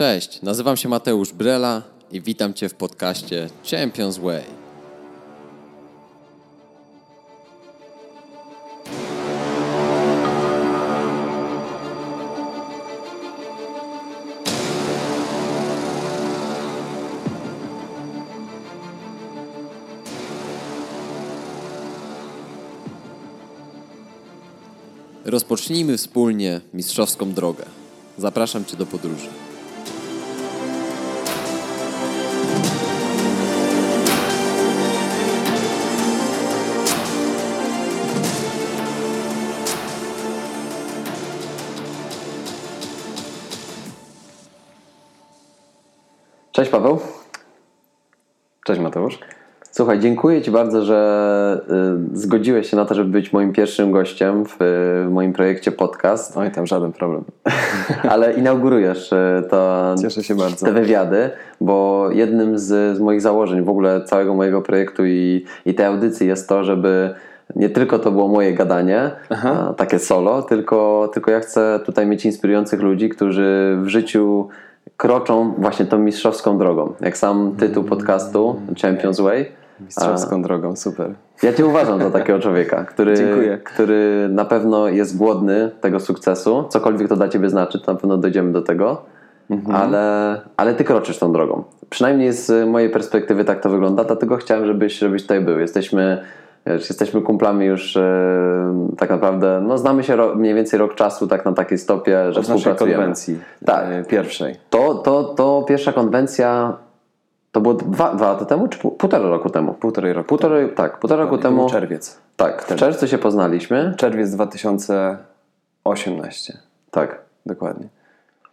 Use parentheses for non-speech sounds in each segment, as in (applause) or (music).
Cześć, nazywam się Mateusz Brela i witam Cię w podcaście Champions Way. Rozpocznijmy wspólnie mistrzowską drogę. Zapraszam Cię do podróży. Cześć Paweł. Cześć Mateusz. Słuchaj, dziękuję Ci bardzo, że y, zgodziłeś się na to, żeby być moim pierwszym gościem w, w moim projekcie podcast. Oj, tam żaden problem. (laughs) Ale inaugurujesz y, to, Cieszę się bardzo. te wywiady, bo jednym z, z moich założeń w ogóle całego mojego projektu i, i tej audycji jest to, żeby nie tylko to było moje gadanie, takie solo, tylko, tylko ja chcę tutaj mieć inspirujących ludzi, którzy w życiu kroczą właśnie tą mistrzowską drogą. Jak sam tytuł podcastu Champions Way. Mistrzowską drogą, super. Ja Cię uważam za takiego (laughs) człowieka, który, Dziękuję. który na pewno jest głodny tego sukcesu. Cokolwiek to dla Ciebie znaczy, to na pewno dojdziemy do tego. Ale, ale Ty kroczysz tą drogą. Przynajmniej z mojej perspektywy tak to wygląda, dlatego chciałem, żebyś, żebyś tutaj był. Jesteśmy, wiesz, jesteśmy kumplami już e, tak naprawdę, no znamy się ro, mniej więcej rok czasu tak na takiej stopie, że Od współpracujemy. konwencji Tak. e, pierwszej. To, to, to pierwsza konwencja to było dwa, dwa lata temu, czy pół- półtora roku temu? Półtorej roku. Półtorej, tak, półtora roku temu. był czerwiec. Tak, w czerwcu się poznaliśmy. Czerwiec 2018. Tak. Dokładnie.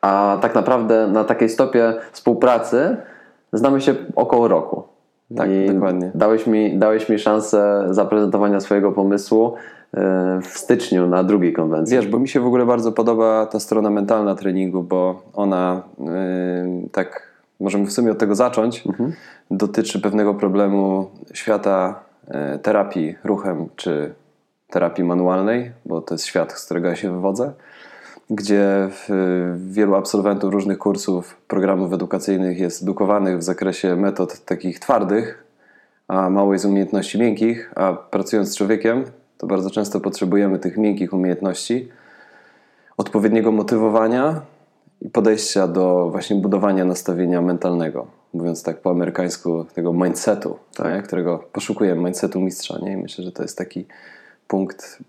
A tak naprawdę na takiej stopie współpracy znamy się około roku. Tak, dokładnie. Dałeś mi, dałeś mi szansę zaprezentowania swojego pomysłu e, w styczniu na drugiej konwencji. Wiesz, bo mi się w ogóle bardzo podoba ta strona mentalna treningu, bo ona yy, tak, możemy w sumie od tego zacząć, dotyczy pewnego problemu świata e, terapii ruchem czy terapii manualnej, bo to jest świat, z którego ja się wywodzę, gdzie wielu absolwentów różnych kursów, programów edukacyjnych jest edukowanych w zakresie metod takich twardych, a mało jest umiejętności miękkich, a pracując z człowiekiem, to bardzo często potrzebujemy tych miękkich umiejętności, odpowiedniego motywowania i podejścia do właśnie budowania nastawienia mentalnego. Mówiąc tak po amerykańsku, tego mindsetu, tak. którego poszukujemy, mindsetu mistrza. Nie? I myślę, że to jest taki punkt,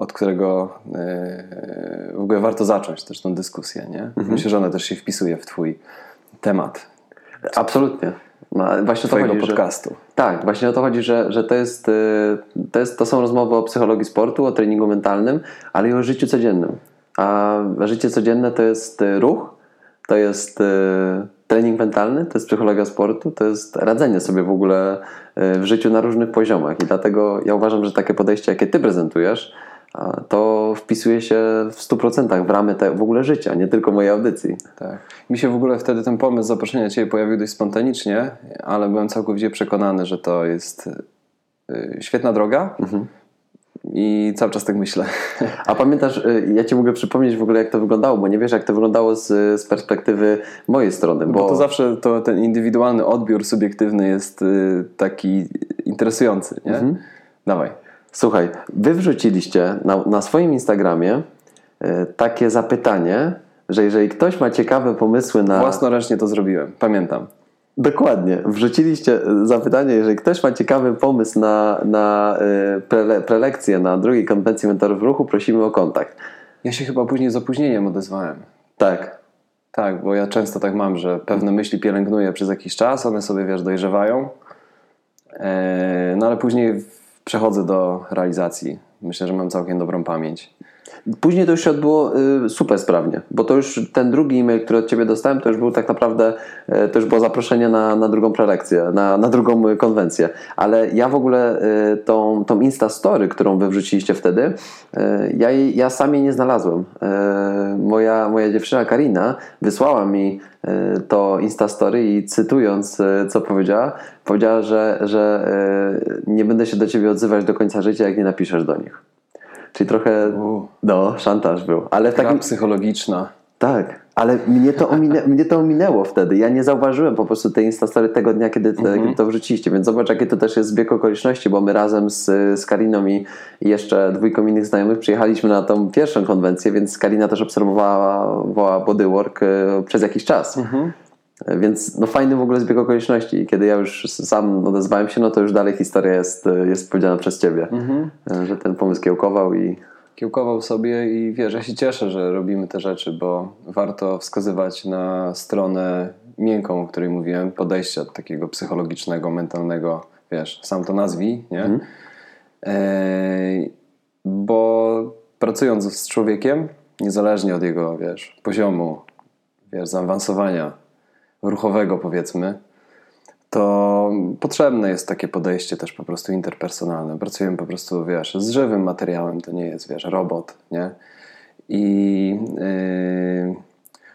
od którego e, w ogóle warto zacząć też tą dyskusję. Nie? Myślę, że ona też się wpisuje w Twój temat Absolutnie. No, właśnie o to Twojego chodzi, że- podcastu. Tak, właśnie o to chodzi, że, że to, jest, y, to, jest, to są rozmowy o psychologii sportu, o treningu mentalnym, ale i o życiu codziennym. A życie codzienne to jest y, ruch, to jest trening mentalny, to jest psychologia sportu, to jest radzenie sobie w ogóle w życiu na różnych poziomach. I dlatego ja uważam, że takie podejście, jakie ty prezentujesz, to wpisuje się w 100% w ramy te, w ogóle życia, nie tylko mojej audycji. Tak. Mi się w ogóle wtedy ten pomysł zaproszenia Ciebie pojawił dość spontanicznie, ale byłem całkowicie przekonany, że to jest y, świetna droga i cały czas tak myślę. (laughs) A pamiętasz, y, ja ci mogę przypomnieć w ogóle jak to wyglądało, bo nie wiesz jak to wyglądało z, z perspektywy mojej strony, bo, Bo to zawsze to, ten indywidualny odbiór subiektywny jest y, taki interesujący, nie? Dawaj. Słuchaj, wy wrzuciliście na, na swoim Instagramie y, takie zapytanie, że jeżeli ktoś ma ciekawe pomysły na... Własnoręcznie to zrobiłem, pamiętam. Dokładnie, wrzuciliście y, zapytanie, jeżeli ktoś ma ciekawy pomysł na, na y, prele, prelekcję na drugiej konwencji mentorów ruchu, prosimy o kontakt. Ja się chyba później z opóźnieniem odezwałem. Tak, Tak, bo ja często tak mam, że pewne myśli pielęgnuję przez jakiś czas, one sobie, wiesz, dojrzewają, no ale później przechodzę do realizacji. Myślę, że mam całkiem dobrą pamięć. Później to już się odbyło y, super sprawnie, bo to już ten drugi e-mail, który od Ciebie dostałem, to już był tak naprawdę, y, to już było zaproszenie na, na drugą prelekcję, na, na drugą y, konwencję. Ale ja w ogóle y, tą, tą Insta Story, którą Wy wrzuciliście wtedy, ja, ja sam jej nie znalazłem. Moja, moja dziewczyna Karina wysłała mi to Insta Story i cytując, co powiedziała, powiedziała, że, że nie będę się do Ciebie odzywać do końca życia, jak nie napiszesz do nich. Czyli trochę, U. no, szantaż był. Ale w takim, psychologiczna. tak, Ale mnie to, ominę, (laughs) mnie to ominęło wtedy. Ja nie zauważyłem po prostu tej Instastory tego dnia, kiedy, te, kiedy to wrzuciliście. Więc zobacz, jakie to też jest zbieg okoliczności, bo my razem z, z Kariną i jeszcze dwójką innych znajomych przyjechaliśmy na tą pierwszą konwencję, więc Karina też obserwowała bodywork e, przez jakiś czas. E, Więc no fajny w ogóle zbieg okoliczności. I kiedy ja już sam odezwałem się, no to już dalej historia jest, jest powiedziana przez ciebie, e, że ten pomysł kiełkował i Kiełkował sobie i wiesz, ja się cieszę, że robimy te rzeczy, bo warto wskazywać na stronę miękką, o której mówiłem, podejścia takiego psychologicznego, mentalnego, wiesz, sam to nazwij, nie? Ej, bo pracując z człowiekiem, niezależnie od jego, wiesz, poziomu, wiesz, zaawansowania ruchowego powiedzmy, to potrzebne jest takie podejście też po prostu interpersonalne. Pracujemy po prostu, wiesz, z żywym materiałem, to nie jest, wiesz, robot, nie? I yy,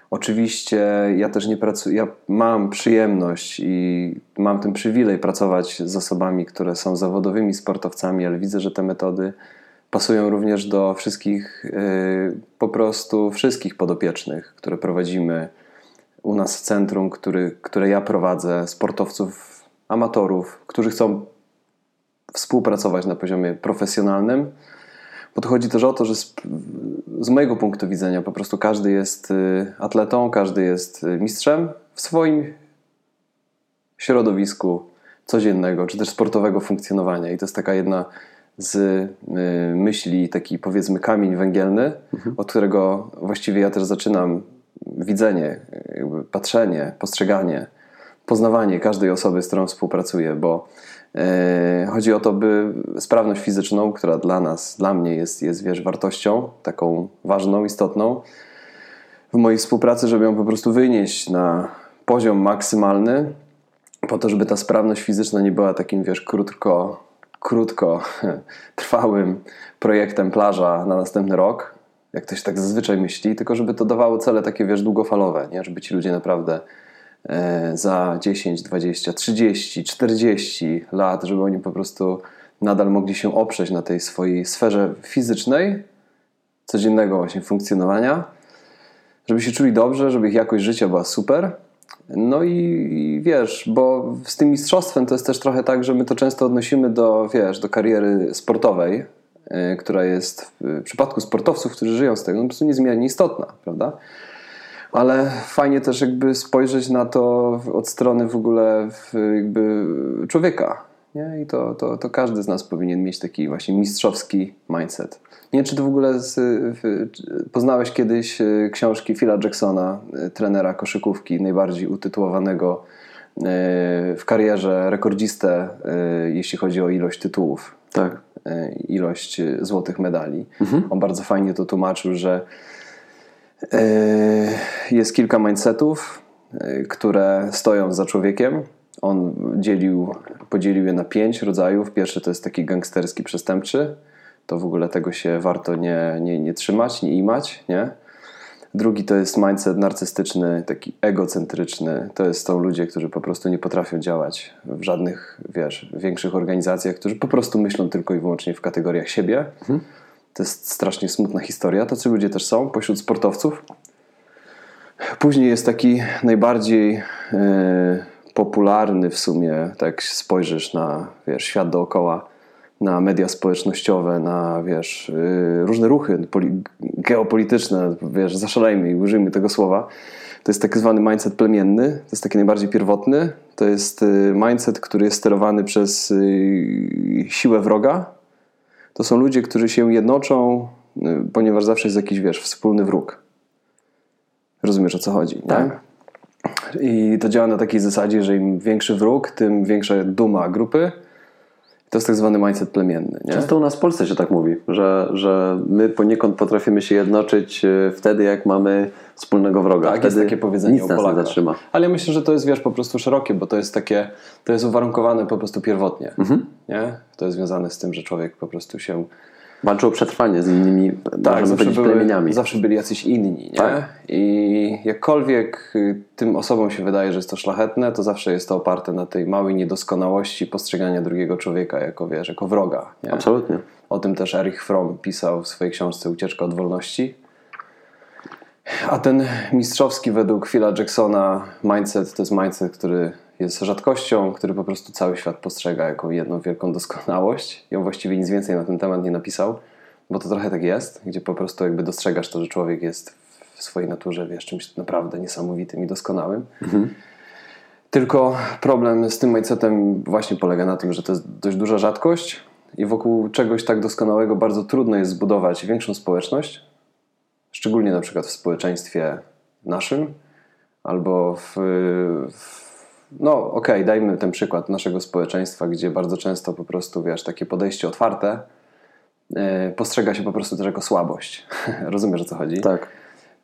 oczywiście ja też nie pracuję, ja mam przyjemność i mam ten przywilej pracować z osobami, które są zawodowymi sportowcami, ale widzę, że te metody pasują również do wszystkich, yy, po prostu wszystkich podopiecznych, które prowadzimy u nas w centrum, który, które ja prowadzę, sportowców, amatorów, którzy chcą współpracować na poziomie profesjonalnym. Bo to chodzi też o to, że z, z mojego punktu widzenia po prostu każdy jest y, atletą, każdy jest y, mistrzem w swoim środowisku codziennego, czy też sportowego funkcjonowania. I to jest taka jedna z y, myśli, taki powiedzmy kamień węgielny, od którego właściwie ja też zaczynam widzenie, patrzenie, postrzeganie, poznawanie każdej osoby, z którą współpracuję, bo e, chodzi o to, by sprawność fizyczną, która dla nas, dla mnie jest, jest wiesz, wartością taką ważną, istotną, w mojej współpracy, żeby ją po prostu wynieść na poziom maksymalny, po to, żeby ta sprawność fizyczna nie była takim, wiesz, krótko, krótko (laughs) trwałym projektem plaża na następny rok, jak to się tak zazwyczaj myśli, tylko żeby to dawało cele takie, wiesz, długofalowe, nie? żeby ci ludzie naprawdę e, za 10, 20, 30, 40 lat, żeby oni po prostu nadal mogli się oprzeć na tej swojej sferze fizycznej, codziennego właśnie funkcjonowania, żeby się czuli dobrze, żeby ich jakość życia była super. No i, i wiesz, bo z tym mistrzostwem to jest też trochę tak, że my to często odnosimy do, wiesz, do kariery sportowej, która jest w przypadku sportowców, którzy żyją z tego, no po prostu niezmiernie istotna, prawda? Ale fajnie też jakby spojrzeć na to od strony w ogóle jakby człowieka. Nie? I to, to, to każdy z nas powinien mieć taki właśnie mistrzowski mindset. Nie wiem, czy ty w ogóle z, poznałeś kiedyś y, książki Phila Jacksona, y, trenera koszykówki, najbardziej utytułowanego w karierze, rekordzistę, jeśli chodzi o ilość tytułów. Tak. Ilość złotych medali. Mhm. On bardzo fajnie to tłumaczył, że jest kilka mindsetów, które stoją za człowiekiem. On dzielił, podzielił je na pięć rodzajów. Pierwszy to jest taki gangsterski, przestępczy. To w ogóle tego się warto nie, nie, nie trzymać, nie imać, nie? Drugi to jest mindset narcystyczny, taki egocentryczny. To jest są ludzie, którzy po prostu nie potrafią działać w żadnych, wiesz, większych organizacjach, którzy po prostu myślą tylko i wyłącznie w kategoriach siebie. Mhm. To jest strasznie smutna historia. Tacy ludzie też są pośród sportowców. Później jest taki najbardziej yy, popularny w sumie, tak spojrzysz na wiesz, świat dookoła, na media społecznościowe, na wiesz, yy, różne ruchy geopolityczne, wiesz, zaszalejmy i użyjmy tego słowa. To jest tak zwany mindset plemienny, to jest taki najbardziej pierwotny. To jest yy, mindset, który jest sterowany przez yy, siłę wroga. To są ludzie, którzy się jednoczą, ponieważ zawsze jest jakiś, wiesz, wspólny wróg. Rozumiesz o co chodzi, tak? tak? I to działa na takiej zasadzie, że im większy wróg, tym większa duma grupy. To jest tak zwany mindset plemienny. Nie? Często u nas w Polsce się tak mówi, że, że my poniekąd potrafimy się jednoczyć e, wtedy, jak mamy wspólnego wroga. Tak, wtedy jest takie powiedzenie nic o nas nie zatrzyma. Ale ja myślę, że to jest, wiesz, po prostu szerokie, bo to jest takie, to jest uwarunkowane po prostu pierwotnie. Mhm. Nie? To jest związane z tym, że człowiek po prostu się Walczył o przetrwanie z innymi tak, zawsze, były, plemieniami. zawsze byli jacyś inni. Nie? Tak. I jakkolwiek y, tym osobom się wydaje, że jest to szlachetne, to zawsze jest to oparte na tej małej niedoskonałości postrzegania drugiego człowieka jako, wiesz, jako wroga. Nie? Absolutnie. O tym też Erich Fromm pisał w swojej książce Ucieczka od wolności. A ten mistrzowski według Phila Jacksona mindset to jest mindset, który jest rzadkością, który po prostu cały świat postrzega jako jedną wielką doskonałość. I on właściwie nic więcej na ten temat nie napisał, bo to trochę tak jest, gdzie po prostu jakby dostrzegasz to, że człowiek jest w swojej naturze, wiesz, czymś naprawdę niesamowitym i doskonałym. Tylko problem z tym mindsetem właśnie polega na tym, że to jest dość duża rzadkość i wokół czegoś tak doskonałego bardzo trudno jest zbudować większą społeczność, szczególnie na przykład w społeczeństwie naszym albo w, w no okej, okay, dajmy ten przykład naszego społeczeństwa, gdzie bardzo często po prostu, wiesz, takie podejście otwarte yy, postrzega się po prostu też jako słabość. (laughs) Rozumiesz o co chodzi? Tak.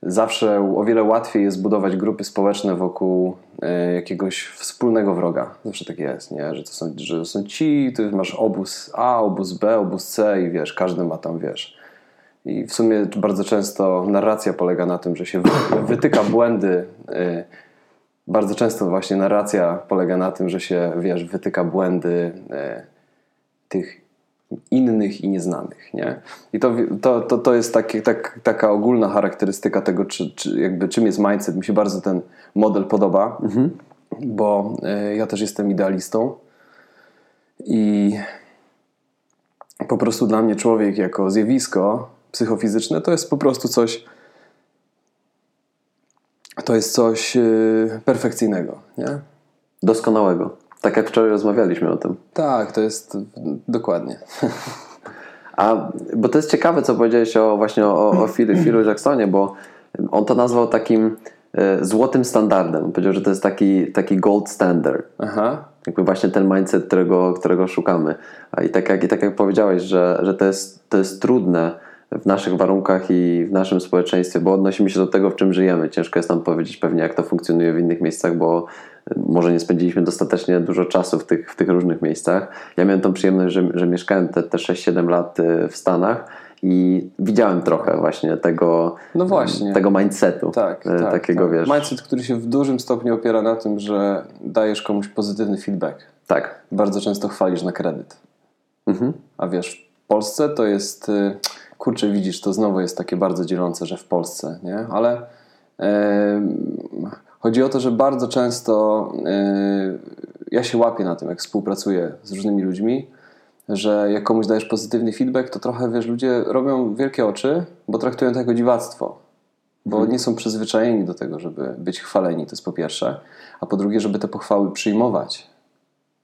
Zawsze o wiele łatwiej jest budować grupy społeczne wokół yy, jakiegoś wspólnego wroga. Zawsze tak jest, nie? Że to są, że są ci, ty masz obóz A, obóz B, obóz C i wiesz, każdy ma tam, wiesz. I w sumie bardzo często narracja polega na tym, że się wytyka błędy yy, bardzo często właśnie narracja polega na tym, że się, wiesz, wytyka błędy e, tych innych i nieznanych, nie? I to, to, to, to jest taki, tak, taka ogólna charakterystyka tego, czy, czy jakby czym jest mindset. Mi się bardzo ten model podoba, mhm. bo e, ja też jestem idealistą i po prostu dla mnie człowiek jako zjawisko psychofizyczne to jest po prostu coś to jest coś yy, perfekcyjnego, nie? Doskonałego. Tak jak wczoraj rozmawialiśmy o tym. Tak, to jest dokładnie. A, bo to jest ciekawe, co powiedziałeś o, właśnie o, o Philu Jacksonie, bo on to nazwał takim y, złotym standardem. Powiedział, że to jest taki, taki gold standard. Aha. Jakby właśnie ten mindset, którego, którego szukamy. A i tak jak, i tak jak powiedziałeś, że, że to, jest, to jest trudne w naszych warunkach i w naszym społeczeństwie, bo odnosimy się do tego, w czym żyjemy. Ciężko jest nam powiedzieć pewnie, jak to funkcjonuje w innych miejscach, bo może nie spędziliśmy dostatecznie dużo czasu w tych, w tych różnych miejscach. Ja miałem tą przyjemność, że, że mieszkałem te, te 6-7 lat y, w Stanach i widziałem trochę właśnie tego, no właśnie. tego mindsetu. Tak, y, tak, takiego, tak. Wiesz... Mindset, który się w dużym stopniu opiera na tym, że dajesz komuś pozytywny feedback. Tak. Bardzo często chwalisz na kredyt. Mhm. A wiesz, w Polsce to jest kurczę, widzisz, to znowu jest takie bardzo dzielące, że w Polsce, nie? Ale e, chodzi o to, że bardzo często e, ja się łapię na tym, jak współpracuję z różnymi ludźmi, że jak komuś dajesz pozytywny feedback, to trochę, wiesz, ludzie robią wielkie oczy, bo traktują to jako dziwactwo. Bo mhm. nie są przyzwyczajeni do tego, żeby być chwaleni, to jest po pierwsze. A po drugie, żeby te pochwały przyjmować.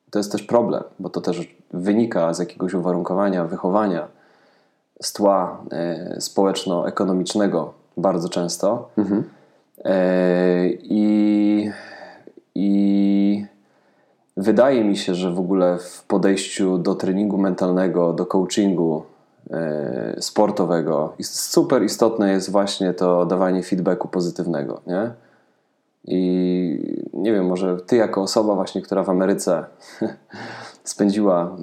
To jest też problem, bo to też wynika z jakiegoś uwarunkowania, wychowania z tła e, społeczno-ekonomicznego bardzo często. Mhm. E, I, I wydaje mi się, że w ogóle w podejściu do treningu mentalnego, do coachingu e, sportowego super istotne jest właśnie to dawanie feedbacku pozytywnego, nie? I nie wiem, może ty jako osoba właśnie, która w Ameryce (laughs) spędziła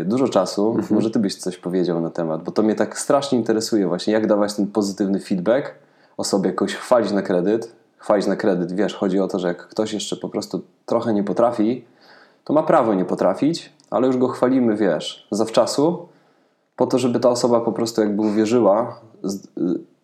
y, dużo czasu. Mhm. Może ty byś coś powiedział na temat, bo to mnie tak strasznie interesuje właśnie, jak dawać ten pozytywny feedback osobie, jakoś chwalić na kredyt. Chwalić na kredyt, wiesz, chodzi o to, że jak ktoś jeszcze po prostu trochę nie potrafi, to ma prawo nie potrafić, ale już go chwalimy, wiesz, zawczasu, po to, żeby ta osoba po prostu jakby uwierzyła,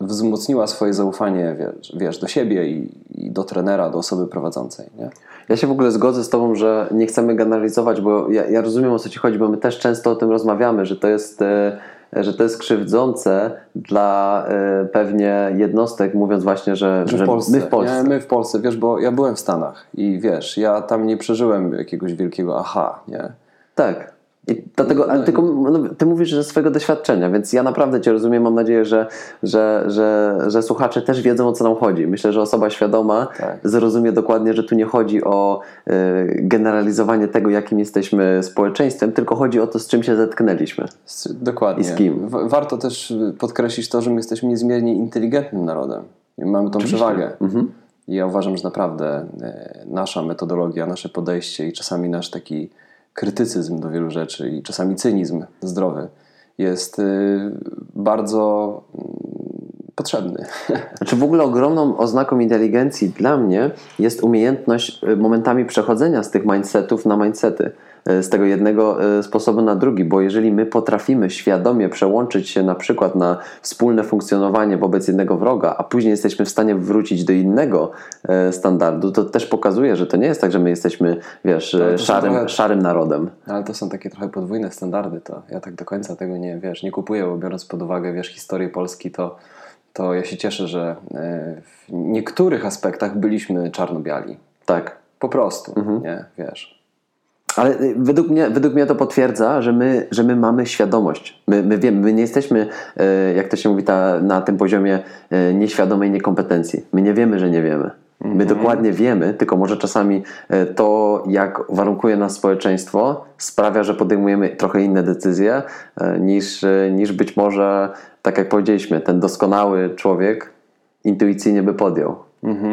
wzmocniła swoje zaufanie, wiesz, wiesz do siebie i, i, do trenera, do osoby prowadzącej. Nie? Ja się w ogóle zgodzę z Tobą, że nie chcemy generalizować, bo ja, ja rozumiem o co Ci chodzi, bo my też często o tym rozmawiamy, że to jest e, że to jest krzywdzące dla e, pewnie jednostek, mówiąc właśnie, że, że, w Polsce, my w Polsce. Nie, my w Polsce, wiesz, bo ja byłem w Stanach i wiesz, ja tam nie przeżyłem jakiegoś wielkiego aha, nie? Tak. I dlatego, ale tylko no, ty mówisz ze swojego doświadczenia, więc ja naprawdę cię rozumiem. Mam nadzieję, że, że, że, że słuchacze też wiedzą o co nam chodzi. Myślę, że osoba świadoma tak. zrozumie dokładnie, że tu nie chodzi o y, generalizowanie tego, jakim jesteśmy społeczeństwem, tylko chodzi o to, z czym się zetknęliśmy. Dokładnie. I z kim. Warto też podkreślić to, że my jesteśmy niezmiernie inteligentnym narodem. I mamy tą Oczywiście. przewagę. Mhm. I ja uważam, że naprawdę y, nasza metodologia, nasze podejście i czasami nasz taki krytycyzm do wielu rzeczy i czasami cynizm zdrowy jest y, bardzo mm, potrzebny. (laughs) Znaczy w ogóle ogromną oznaką inteligencji dla mnie jest umiejętność y, momentami przechodzenia z tych mindsetów na mindsety. E, z tego jednego e, sposobu na drugi, bo jeżeli my potrafimy świadomie przełączyć się na przykład na wspólne funkcjonowanie wobec jednego wroga, a później jesteśmy w stanie wrócić do innego e, standardu, to też pokazuje, że to nie jest tak, że my jesteśmy, wiesz, szarym, trochę- szarym narodem. Ale to są takie trochę podwójne standardy, to ja tak do końca tego nie, wiesz, nie kupuję, bo biorąc pod uwagę, wiesz, historię Polski, to, to ja się cieszę, że w niektórych aspektach byliśmy czarno-biali. Tak. Po prostu, Mhm. nie, wiesz. Ale y, według mnie, według mnie to potwierdza, że my, że my mamy świadomość. My, my wiemy, my nie jesteśmy, e, jak to się mówi, ta, na tym poziomie e, nieświadomej niekompetencji. My nie wiemy, że nie wiemy. My dokładnie wiemy, tylko może czasami to, jak warunkuje nas społeczeństwo, sprawia, że podejmujemy trochę inne decyzje niż, niż być może, tak jak powiedzieliśmy, ten doskonały człowiek intuicyjnie by podjął.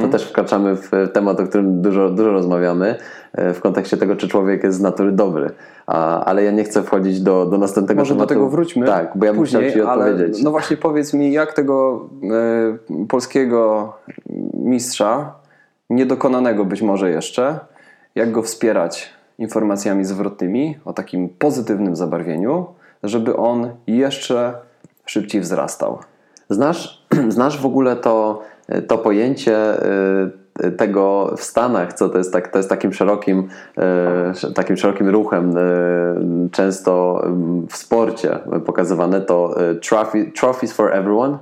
To też wkraczamy w temat, o którym dużo, dużo rozmawiamy, e, w kontekście tego, czy człowiek jest z natury dobry. A, ale ja nie chcę wchodzić do, do następnego Może do tematu. tego wróćmy Tak, bo ja bym później, chciał Ci ale odpowiedzieć. no właśnie powiedz mi, jak tego e, polskiego mistrza, niedokonanego być może jeszcze, jak go wspierać informacjami zwrotnymi o takim pozytywnym zabarwieniu, żeby on jeszcze szybciej wzrastał. Znasz, (clears throat) znasz w ogóle to, to pojęcie y, tego w Stanach, co to jest, tak, to jest takim szerokim, y, takim szerokim ruchem, y, często w sporcie pokazywane, to trophies for everyone,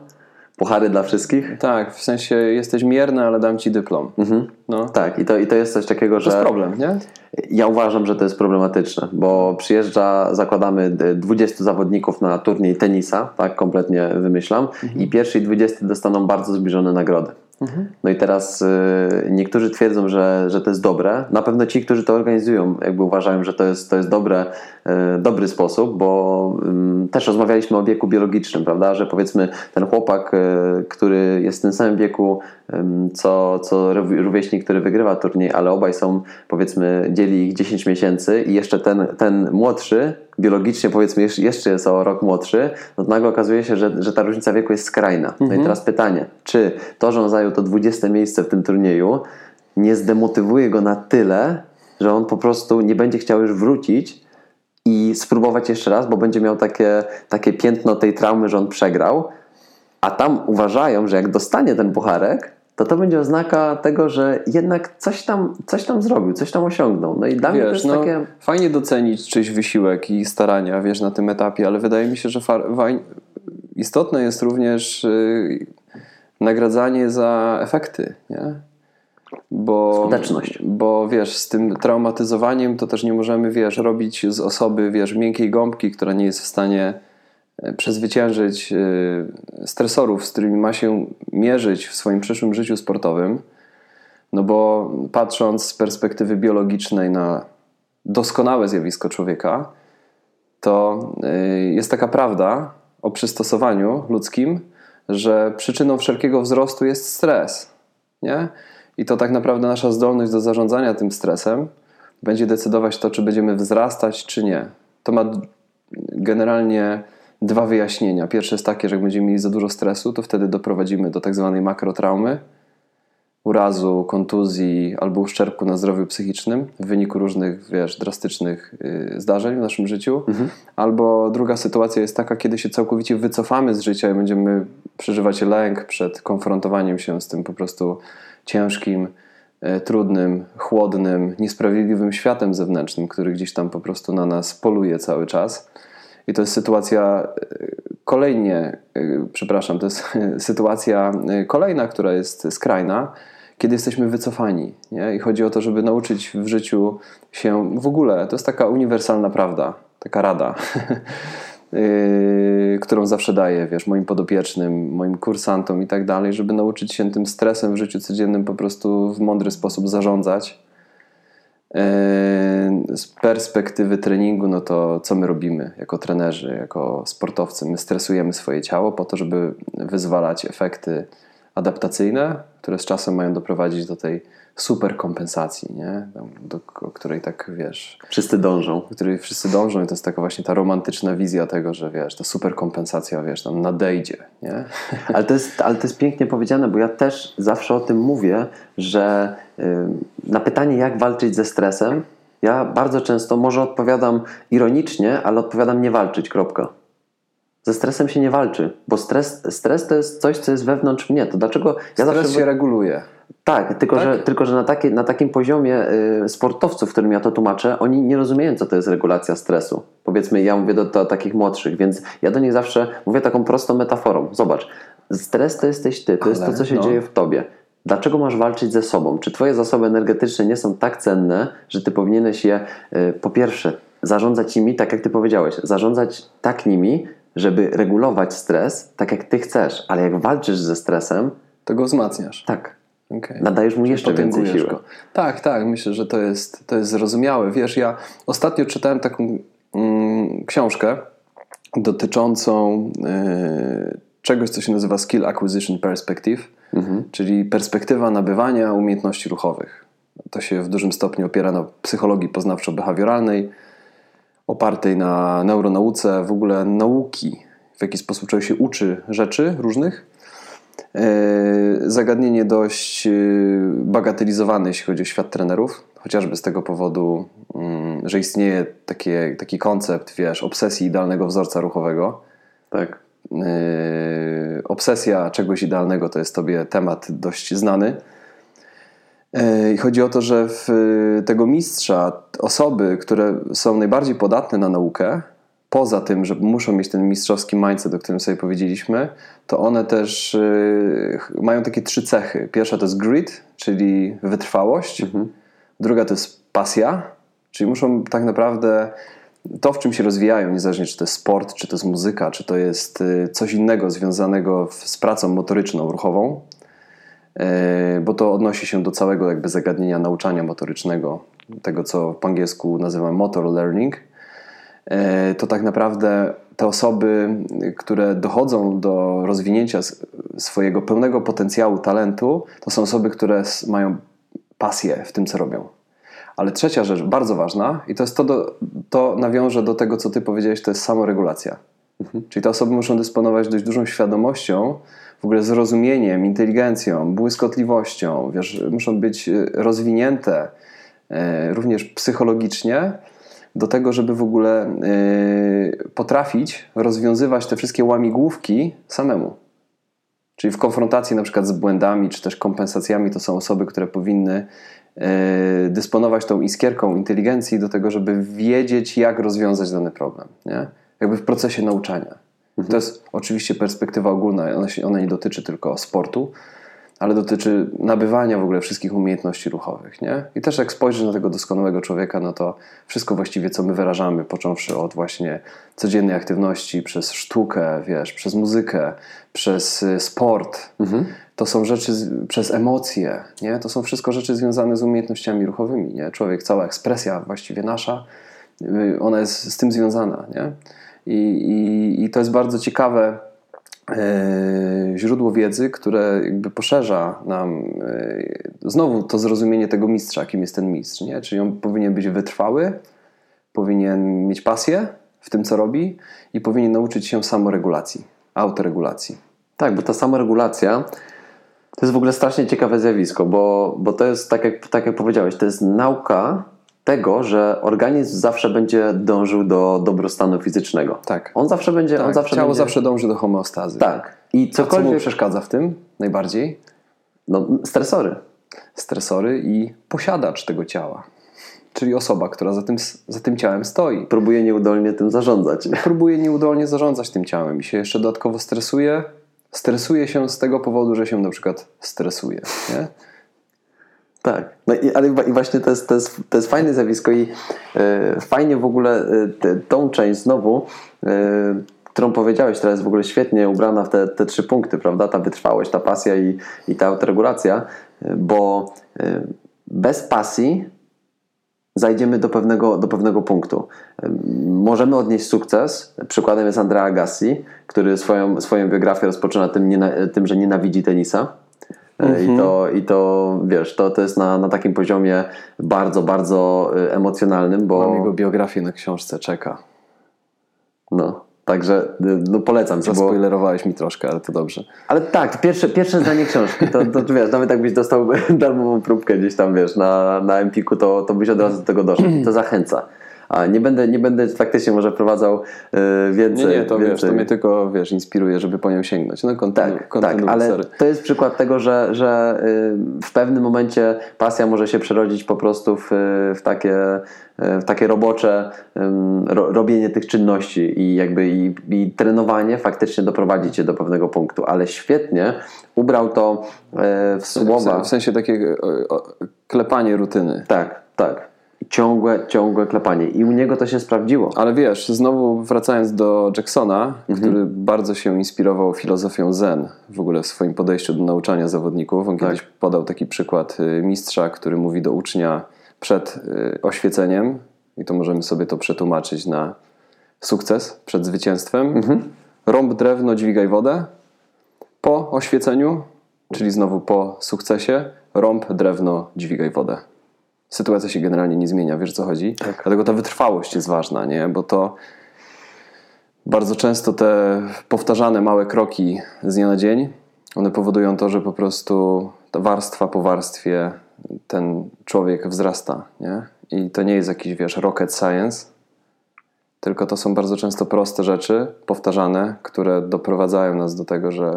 puchary dla wszystkich. Tak, w sensie jesteś mierny, ale dam ci dyplom. No. Tak, i to, i to jest coś takiego, To że... jest problem, nie? Ja uważam, że to jest problematyczne, bo przyjeżdża, zakładamy d- 20 zawodników na turniej tenisa, tak kompletnie wymyślam, i pierwszy i 20 dostaną bardzo zbliżone nagrody. No i teraz y, niektórzy twierdzą, że, że to jest dobre. Na pewno ci, którzy to organizują, jakby uważają, że to jest, to jest dobre, y, dobry sposób, bo też rozmawialiśmy o wieku biologicznym, prawda? Że powiedzmy ten chłopak, y, który jest w tym samym wieku, co, co rów- rówieśnik, który wygrywa turniej, ale obaj są, powiedzmy, dzieli ich 10 miesięcy i jeszcze ten, ten młodszy, biologicznie powiedzmy jeszcze- jest o rok młodszy, no to nagle okazuje się, że, że ta różnica wieku jest skrajna. No i teraz pytanie, czy to, że on zajął to 20 miejsce w tym turnieju, nie zdemotywuje go na tyle, że on po prostu nie będzie chciał już wrócić i spróbować jeszcze raz, bo będzie miał takie, takie piętno tej traumy, że on przegrał, a tam uważają, że jak dostanie ten pucharek, to to będzie oznaka tego, że jednak coś tam, coś tam zrobił, coś tam osiągnął. No i dla mnie to Wiesz, jest no, takie... fajnie docenić czyjś wysiłek i starania, wiesz, na tym etapie, ale wydaje mi się, że istotne jest również y, nagradzanie za efekty, nie? Bo, Skuteczność. Bo wiesz, z tym traumatyzowaniem to też nie możemy, wiesz, robić z osoby, wiesz, miękkiej gąbki, która nie jest w stanie przezwyciężyć y, stresorów, z którymi ma się mierzyć w swoim przyszłym życiu sportowym. No bo patrząc z perspektywy biologicznej na doskonałe zjawisko człowieka, to y, jest taka prawda o przystosowaniu ludzkim, że przyczyną wszelkiego wzrostu jest stres. Nie? I to tak naprawdę nasza zdolność do zarządzania tym stresem będzie decydować to, czy będziemy wzrastać, czy nie. To ma generalnie dwa wyjaśnienia. Pierwsze jest takie, że jak będziemy mieli za dużo stresu, to wtedy doprowadzimy do tak zwanej makrotraumy, urazu, kontuzji albo uszczerbku na zdrowiu psychicznym w wyniku różnych, wiesz, drastycznych y, zdarzeń w naszym życiu. Albo druga sytuacja jest taka, kiedy się całkowicie wycofamy z życia i będziemy przeżywać lęk przed konfrontowaniem się z tym po prostu ciężkim, y, trudnym, chłodnym, niesprawiedliwym światem zewnętrznym, który gdzieś tam po prostu na nas poluje cały czas. I to jest sytuacja y, kolejnie, y, przepraszam, to jest (laughs) sytuacja y, kolejna, która jest skrajna, kiedy jesteśmy wycofani. Nie? I chodzi o to, żeby nauczyć w życiu się w ogóle, to jest taka uniwersalna prawda, taka rada, (laughs) którą zawsze daję, wiesz, moim podopiecznym, moim kursantom i tak dalej, żeby nauczyć się tym stresem w życiu codziennym po prostu w mądry sposób zarządzać. Yy, Z perspektywy treningu, no to co my robimy jako trenerzy, jako sportowcy? My stresujemy swoje ciało po to, żeby wyzwalać efekty adaptacyjne, które z czasem mają doprowadzić do tej super kompensacji, nie? Do o której tak wiesz, Wszyscy dążą. do której wszyscy dążą i to jest taka właśnie ta romantyczna wizja tego, że wiesz, ta super kompensacja, wiesz, tam nadejdzie, nie? (laughs) Ale to, jest, ale to jest pięknie powiedziane, bo ja też zawsze o tym mówię, że y, na pytanie, jak walczyć ze stresem, Ja bardzo często może odpowiadam ironicznie, ale odpowiadam nie walczyć, kropka. Ze stresem się nie walczy, bo stres, stres to jest coś, co jest wewnątrz mnie. To dlaczego ja Stres zawsze... się reguluje. Tak, tylko, Tak? Że, tylko że na, takie, na takim poziomie y, sportowców, którym ja to tłumaczę, oni nie rozumieją, co to jest regulacja stresu. Powiedzmy, ja mówię do, do takich młodszych, więc ja do nich zawsze mówię taką prostą metaforą. Zobacz, stres to jesteś ty, to jest Ale, to, co się no. dzieje w tobie. Dlaczego masz walczyć ze sobą? Czy twoje zasoby energetyczne nie są tak cenne, że ty powinieneś je y, po pierwsze zarządzać nimi, tak jak ty powiedziałeś, zarządzać tak nimi, żeby regulować stres, tak jak ty chcesz, ale jak walczysz ze stresem, To go wzmacniasz. tak, Okay. nadajesz mu jeszcze więcej siły. go. Tak, tak, myślę, że to jest, to jest zrozumiałe. Wiesz, ja ostatnio czytałem taką mm, książkę dotyczącą y, czegoś, co się nazywa Skill Acquisition Perspective, czyli perspektywa nabywania umiejętności ruchowych. To się w dużym stopniu opiera na psychologii poznawczo-behawioralnej, opartej na neuronauce, w ogóle nauki, w jaki sposób człowiek się uczy rzeczy różnych. E, Zagadnienie dość e, bagatelizowane, jeśli chodzi o świat trenerów, chociażby z tego powodu, mm, że istnieje takie, taki koncept, wiesz, obsesji idealnego wzorca ruchowego. Tak. Yy, obsesja czegoś idealnego to jest tobie temat dość znany. Yy, I chodzi o to, że w tego mistrza osoby, które są najbardziej podatne na naukę, poza tym, że muszą mieć ten mistrzowski mindset, o którym sobie powiedzieliśmy, to one też yy, mają takie trzy cechy. Pierwsza to jest grit, czyli wytrwałość. Druga to jest pasja, czyli muszą tak naprawdę to, w czym się rozwijają, niezależnie czy to jest sport, czy to jest muzyka, czy to jest coś innego związanego z pracą motoryczną, ruchową, bo to odnosi się do całego jakby zagadnienia nauczania motorycznego, tego co po angielsku nazywam motor learning, y, to tak naprawdę te osoby, które dochodzą do rozwinięcia swojego pełnego potencjału talentu, to są osoby, które mają pasję w tym, co robią. Ale trzecia rzecz, bardzo ważna, i to jest to, do, to nawiąże do tego, co ty powiedziałeś, to jest samoregulacja. Czyli te osoby muszą dysponować dość dużą świadomością, w ogóle zrozumieniem, inteligencją, błyskotliwością, wiesz, muszą być y, rozwinięte e, również psychologicznie do tego, żeby w ogóle e, potrafić rozwiązywać te wszystkie łamigłówki samemu. Czyli w konfrontacji na przykład z błędami, czy też kompensacjami, to są osoby, które powinny e, dysponować tą iskierką inteligencji do tego, żeby wiedzieć, jak rozwiązać dany problem. Nie? Jakby w procesie nauczania. To jest oczywiście perspektywa ogólna, ona, się, ona nie dotyczy tylko sportu, ale dotyczy nabywania w ogóle wszystkich umiejętności ruchowych. Nie? I też jak spojrzysz na tego doskonałego człowieka, no to wszystko właściwie, co my wyrażamy, począwszy od właśnie codziennej aktywności, przez sztukę, wiesz, przez muzykę, przez y, sport, to są rzeczy z, przez emocje, nie? To są wszystko rzeczy związane z umiejętnościami ruchowymi, nie? Człowiek, cała ekspresja właściwie nasza, y, ona jest z tym związana, nie? I, i, i to jest bardzo ciekawe e, źródło wiedzy, które jakby poszerza nam e, znowu to zrozumienie tego mistrza, kim jest ten mistrz, nie? Czyli on powinien być wytrwały, powinien mieć pasję w tym, co robi i powinien nauczyć się samoregulacji, autoregulacji. Tak, bo ta samoregulacja to jest w ogóle strasznie ciekawe zjawisko, bo, bo to jest, tak jak, tak jak powiedziałeś, to jest nauka tego, że organizm zawsze będzie dążył do dobrostanu fizycznego. Tak. On zawsze będzie. Tak, on zawsze ciało będzie, zawsze dąży do homeostazy. Tak. I A co mu cokolwiek. przeszkadza w tym najbardziej? No, stresory. Stresory i posiadacz tego ciała. Czyli osoba, która za tym, za tym ciałem stoi. Próbuje nieudolnie tym zarządzać. (laughs) Próbuje nieudolnie zarządzać tym ciałem i się jeszcze dodatkowo stresuje. Stresuje się z tego powodu, że się na przykład stresuje. Nie? Tak, no i, ale i właśnie to jest, to, jest, to jest fajne zjawisko i e, fajnie w ogóle e, te, tą część znowu, e, którą powiedziałeś, jest w ogóle świetnie ubrana w te, te trzy punkty, prawda? Ta wytrwałość, ta pasja i, i ta autoregulacja, bo bez pasji zajdziemy do pewnego, do pewnego punktu. Możemy odnieść sukces. Przykładem jest Andrea Agassi, który swoją, swoją biografię rozpoczyna tym, tym że nienawidzi tenisa. E, I, to, I to wiesz, to, to jest na, na takim poziomie bardzo, bardzo e, emocjonalnym, bo Mam jego biografię na książce, czeka. no, Także y, no, polecam ci, bo... Zaspoilerowałeś mi troszkę, ale to dobrze. Ale tak, pierwsze, pierwsze zdanie książki, to, to wiesz, nawet jakbyś dostał (laughs) darmową próbkę gdzieś tam, wiesz, na, na Empiku, to, to byś od razu do tego doszedł. (clears throat) To zachęca. A nie będę, nie będę faktycznie może wprowadzał y, więcej. Nie, nie, to więcej. wiesz, to mnie tylko, wiesz, inspiruje, żeby po nią sięgnąć. No kontynu, Tak, tak, kontynuuj, ale sorry. to jest przykład tego, że, że y, w pewnym momencie pasja może się przerodzić po prostu w, w, takie, y, w takie robocze ro, robienie tych czynności i jakby i, i trenowanie faktycznie doprowadzi cię do pewnego punktu, ale świetnie ubrał to y, w słowa. w sensie takie klepanie rutyny. Tak, tak. Ciągłe, ciągłe klepanie. I u niego to się sprawdziło. Ale wiesz, znowu wracając do Jacksona, Mhm. który bardzo się inspirował filozofią Zen w ogóle w swoim podejściu do nauczania zawodników. On kiedyś Tak. podał taki przykład y, mistrza, który mówi do ucznia przed y, oświeceniem, i to możemy sobie to przetłumaczyć na sukces przed zwycięstwem. Mhm. Rąb drewno, dźwigaj wodę. Po oświeceniu, czyli znowu po sukcesie, rąb drewno, dźwigaj wodę sytuacja się generalnie nie zmienia, wiesz o co chodzi? Dlatego ta wytrwałość jest ważna, nie? Bo to bardzo często te powtarzane małe kroki z dnia na dzień, one powodują to, że po prostu ta warstwa po warstwie ten człowiek wzrasta, nie? I to nie jest jakiś, wiesz, rocket science, tylko to są bardzo często proste rzeczy, powtarzane, które doprowadzają nas do tego, że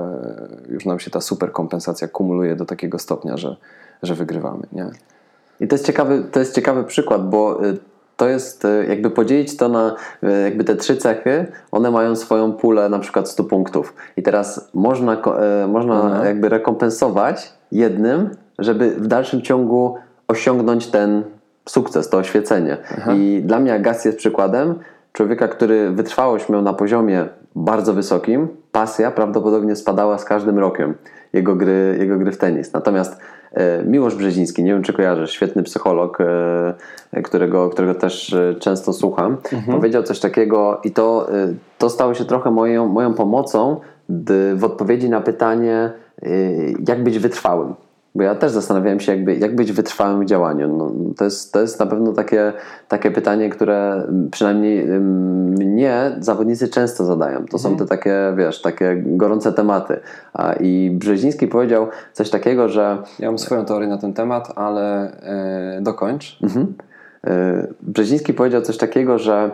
już nam się ta super kompensacja kumuluje do takiego stopnia, że, że wygrywamy, nie? I to jest ciekawy, to jest ciekawy przykład, bo y, to jest y, jakby podzielić to na y, jakby te trzy cechy, one mają swoją pulę na przykład 100 punktów. I teraz można, można Mhm. jakby rekompensować jednym, żeby w dalszym ciągu osiągnąć ten sukces, to oświecenie. I dla mnie Agassi jest przykładem człowieka, który wytrwałość miał na poziomie bardzo wysokim, pasja prawdopodobnie spadała z każdym rokiem jego gry, jego gry w tenis. Natomiast Miłosz Brzeziński, nie wiem czy kojarzysz, świetny psycholog, e, którego, którego też e, często słucham, powiedział coś takiego i to, e, to stało się trochę moją, moją pomocą w odpowiedzi na pytanie, e, jak być wytrwałym. Bo ja też zastanawiałem się, jakby, jak być wytrwałym w działaniu. No, to, jest, to jest na pewno takie, takie pytanie, które przynajmniej mnie zawodnicy często zadają. To są te takie, wiesz, takie gorące tematy. A, I Brzeziński powiedział coś takiego, że Ja mam swoją teorię na ten temat, ale e, dokończ. Mhm. E, Brzeziński powiedział coś takiego, że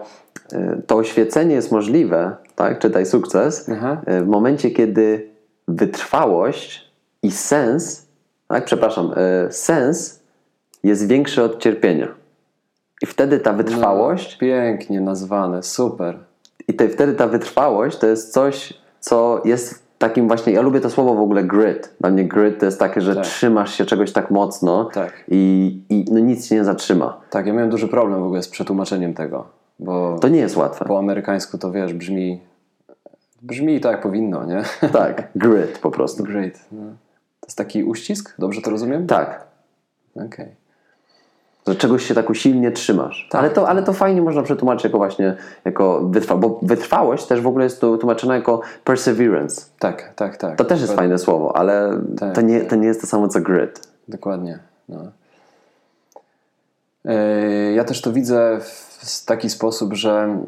e, to oświecenie jest możliwe, tak, czytaj sukces, Aha. w momencie, kiedy wytrwałość i sens, tak, przepraszam, e, sens jest większy od cierpienia. I wtedy ta wytrwałość, No, pięknie nazwane, super. i te, wtedy ta wytrwałość to jest coś, co jest takim właśnie, ja lubię to słowo w ogóle grit. Dla mnie grit to jest takie, że Tak. trzymasz się czegoś tak mocno Tak. i, i no nic się nie zatrzyma. Tak, ja miałem duży problem w ogóle z przetłumaczeniem tego, bo To nie jest łatwe. po amerykańsku to wiesz, brzmi brzmi tak jak powinno, nie? Tak, grit po prostu. Great. No. Jest taki uścisk? Dobrze to rozumiem? Tak, Okej. że czegoś się tak usilnie trzymasz. Tak. Ale, to, ale to fajnie można przetłumaczyć jako właśnie jako wytrwałość, bo wytrwałość też w ogóle jest tu tłumaczona jako perseverance. Tak, tak, tak. To też jest fajne słowo, ale Tak, to, nie, tak. to nie jest to samo co grit. Dokładnie. No. E, Ja też to widzę w taki sposób, że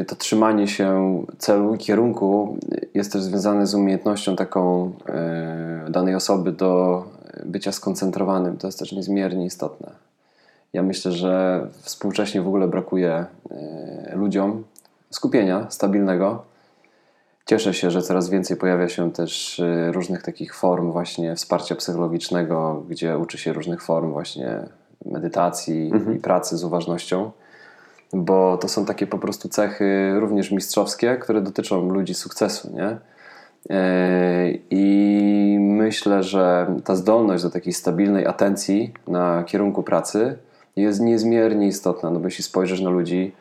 e, to trzymanie się celu i kierunku jest też związane z umiejętnością taką e, danej osoby do bycia skoncentrowanym. To jest też niezmiernie istotne. Ja myślę, że współcześnie w ogóle brakuje ludziom skupienia stabilnego. Cieszę się, że coraz więcej pojawia się też różnych takich form właśnie wsparcia psychologicznego, gdzie uczy się różnych form właśnie medytacji i pracy z uważnością, bo to są takie po prostu cechy również mistrzowskie, które dotyczą ludzi sukcesu, nie? Yy, I myślę, że ta zdolność do takiej stabilnej atencji na kierunku pracy jest niezmiernie istotna, no bo jeśli spojrzysz na ludzi,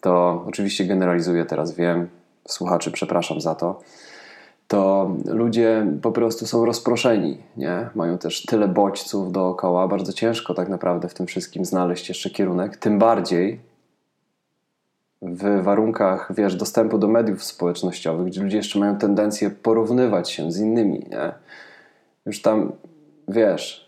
to oczywiście generalizuję teraz, wiem, słuchaczy, przepraszam za to, to ludzie po prostu są rozproszeni, nie? Mają też tyle bodźców dookoła, bardzo ciężko tak naprawdę w tym wszystkim znaleźć jeszcze kierunek, tym bardziej w warunkach, wiesz, dostępu do mediów społecznościowych, gdzie ludzie jeszcze mają tendencję porównywać się z innymi, nie? Już tam, wiesz,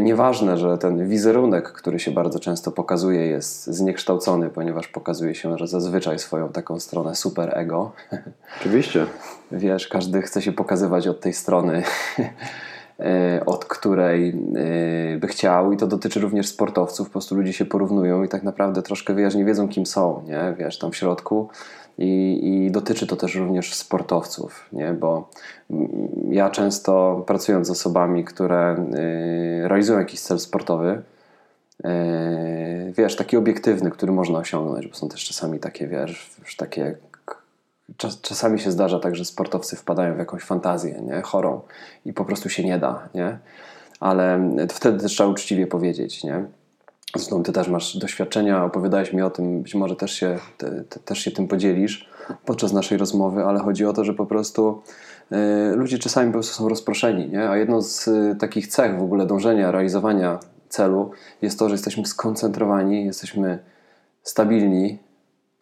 nieważne, że ten wizerunek, który się bardzo często pokazuje, jest zniekształcony, ponieważ pokazuje się, że zazwyczaj swoją taką stronę super ego. (laughs) Oczywiście. Wiesz, każdy chce się pokazywać od tej strony, (laughs) e, od której e, by chciał, i to dotyczy również sportowców. Po prostu ludzie się porównują i tak naprawdę troszkę wiesz, nie wiedzą, kim są, nie? Wiesz, tam w środku. I, I, dotyczy to też również sportowców, nie? bo ja często pracując z osobami, które y, realizują jakiś cel sportowy, y, wiesz, taki obiektywny, który można osiągnąć, bo są też czasami takie, wiesz, takie Czas, czasami się zdarza tak, że sportowcy wpadają w jakąś fantazję nie? chorą i po prostu się nie da, nie? ale wtedy też trzeba uczciwie powiedzieć. Nie? Zresztą ty też masz doświadczenia, opowiadałeś mi o tym, być może też się, te, te, też się tym podzielisz podczas naszej rozmowy, ale chodzi o to, że po prostu y, ludzie czasami po prostu są rozproszeni, nie? a jedną z y, takich cech w ogóle dążenia, realizowania celu jest to, że jesteśmy skoncentrowani, jesteśmy stabilni,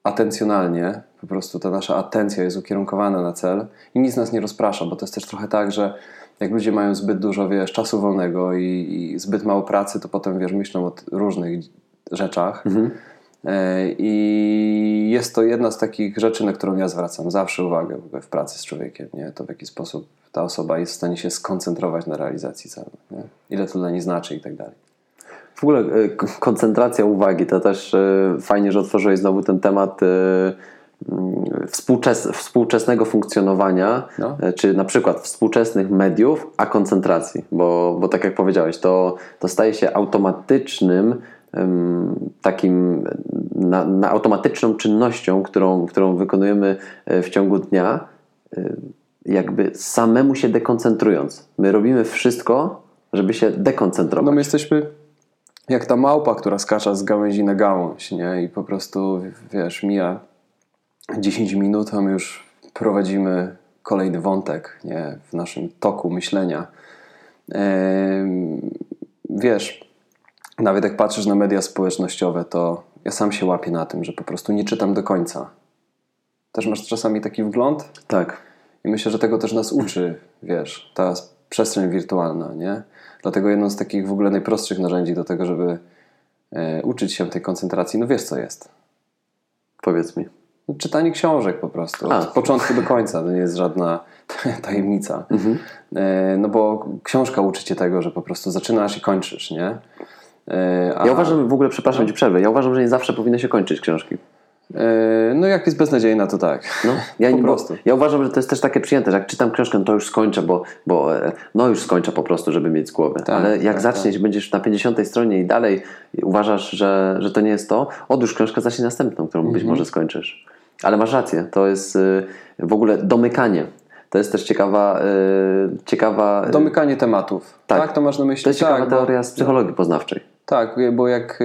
atencjonalnie, po prostu ta nasza atencja jest ukierunkowana na cel i nic nas nie rozprasza, bo to jest też trochę tak, że jak ludzie mają zbyt dużo, wiesz, czasu wolnego i, i zbyt mało pracy, to potem, wiesz, myślą o różnych rzeczach. Mhm. E, I jest to jedna z takich rzeczy, na którą ja zwracam zawsze uwagę w pracy z człowiekiem, nie? To w jaki sposób ta osoba jest w stanie się skoncentrować na realizacji celu, nie? ile to dla niej znaczy i tak dalej. W ogóle e, koncentracja uwagi, to też e, fajnie, że otworzyłeś znowu ten temat współczes współczesnego funkcjonowania, no. E, czy na przykład współczesnych mediów, a koncentracji, bo, bo tak jak powiedziałeś, to, to staje się automatycznym takim na, na automatyczną czynnością, którą, którą wykonujemy e, w ciągu dnia, e, jakby samemu się dekoncentrując. My robimy wszystko, żeby się dekoncentrować. No my jesteśmy jak ta małpa, która skacza z gałęzi na gałąź, nie? I po prostu, wiesz, mija 10 minut, a my już prowadzimy kolejny wątek nie, w naszym toku myślenia. Wiesz, nawet jak patrzysz na media społecznościowe, to ja sam się łapię na tym, że po prostu nie czytam do końca. Też masz czasami taki wgląd? Tak. I myślę, że tego też nas uczy, wiesz, ta przestrzeń wirtualna, nie? Dlatego jedno z takich w ogóle najprostszych narzędzi do tego, żeby e, uczyć się tej koncentracji, no wiesz co jest. Powiedz mi. Czytanie książek po prostu, od początku do końca, to nie jest żadna (laughs) tajemnica. Mhm. E, no bo książka uczy cię tego, że po prostu zaczynasz i kończysz, nie? E, a... Ja uważam, w ogóle, przepraszam no. ci przerwę, ja uważam, że nie zawsze powinny się kończyć książki. E, no jak jest beznadziejna, to tak. No, ja, po prostu. ja uważam, że to jest też takie przyjęte, że jak czytam książkę, to już skończę, bo, bo no już skończę po prostu, żeby mieć z głowy. Tak, Ale jak tak, zaczniesz, tak. będziesz na 50 stronie i dalej uważasz, że, że to nie jest to, odłóż książkę, zacznij następną, którą mhm. być może skończysz. Ale masz rację, to jest y, w ogóle domykanie. To jest też ciekawa. Y, ciekawa y, domykanie tematów. Tak. tak, to masz na myśli. To jest ciekawa tak, teoria z psychologii poznawczej. Tak, bo jak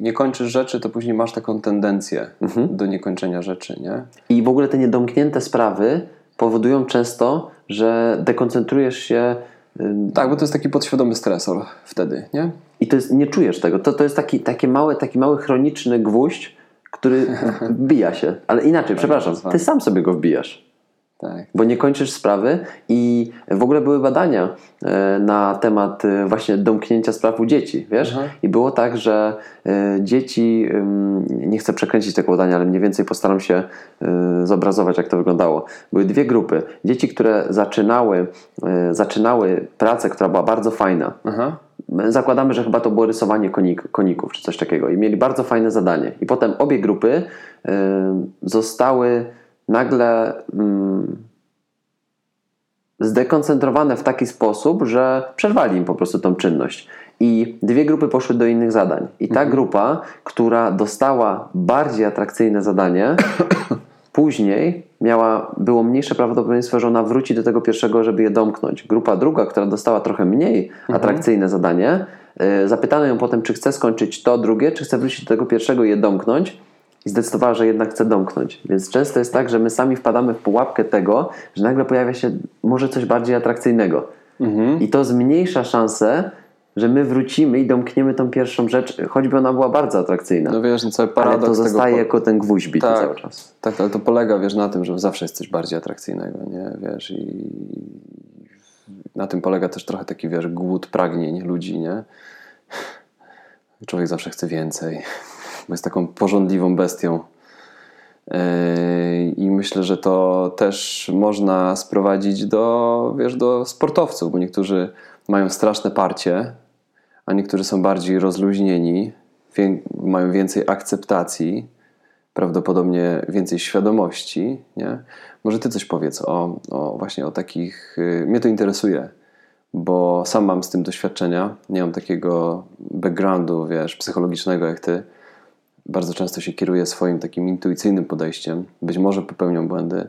nie kończysz rzeczy, to później masz taką tendencję mhm. do niekończenia rzeczy. Nie? I w ogóle te niedomknięte sprawy powodują często, że dekoncentrujesz się. Tak, bo to jest taki podświadomy stresor wtedy, nie? I to jest, nie czujesz tego. To, to jest taki, taki, mały, taki mały chroniczny gwóźdź, który (laughs) wbija się. Ale inaczej, tak, przepraszam, ty sam sobie go wbijasz. Tak. Bo nie kończysz sprawy i w ogóle były badania e, na temat e, właśnie domknięcia spraw u dzieci, wiesz? Mhm. I było tak, że e, dzieci, nie chcę przekręcić tego badania, ale mniej więcej postaram się zobrazować, jak to wyglądało. Były dwie grupy. Dzieci, które zaczynały, zaczynały pracę, która była bardzo fajna. Mhm zakładamy, że chyba to było rysowanie konik, koników czy coś takiego i mieli bardzo fajne zadanie. I potem obie grupy y, zostały nagle y, zdekoncentrowane w taki sposób, że przerwali im po prostu tą czynność. I dwie grupy poszły do innych zadań. I ta mhm. grupa, która dostała bardziej atrakcyjne zadanie, (coughs) Później miała, było mniejsze prawdopodobieństwo, że ona wróci do tego pierwszego, żeby je domknąć. Grupa druga, która dostała trochę mniej mhm. atrakcyjne zadanie, yy, zapytano ją potem, czy chce skończyć to drugie, czy chce wrócić do tego pierwszego i je domknąć. I zdecydowała, że jednak chce domknąć. Więc często jest tak, że my sami wpadamy w pułapkę tego, że nagle pojawia się może coś bardziej atrakcyjnego. Mhm. I to zmniejsza szanse, że my wrócimy i domkniemy tą pierwszą rzecz, choćby ona była bardzo atrakcyjna. No wiesz, no cały paradoks ale to zostaje tego... jako ten gwóźdź bity tak, cały czas. Tak, ale to polega, wiesz, na tym, że zawsze jest coś bardziej atrakcyjnego, nie? Wiesz, i na tym polega też trochę taki, wiesz, głód pragnień ludzi, nie? Człowiek zawsze chce więcej, jest taką porządliwą bestią. Yy, I myślę, że to też można sprowadzić do, wiesz, do sportowców, bo niektórzy mają straszne parcie, a niektórzy są bardziej rozluźnieni, mają więcej akceptacji, prawdopodobnie więcej świadomości. Nie? Może ty coś powiedz o, o właśnie o takich. Yy, mnie to interesuje, bo sam mam z tym doświadczenia. Nie mam takiego backgroundu, wiesz, psychologicznego jak ty bardzo często się kieruję swoim takim intuicyjnym podejściem. Być może popełniam błędy.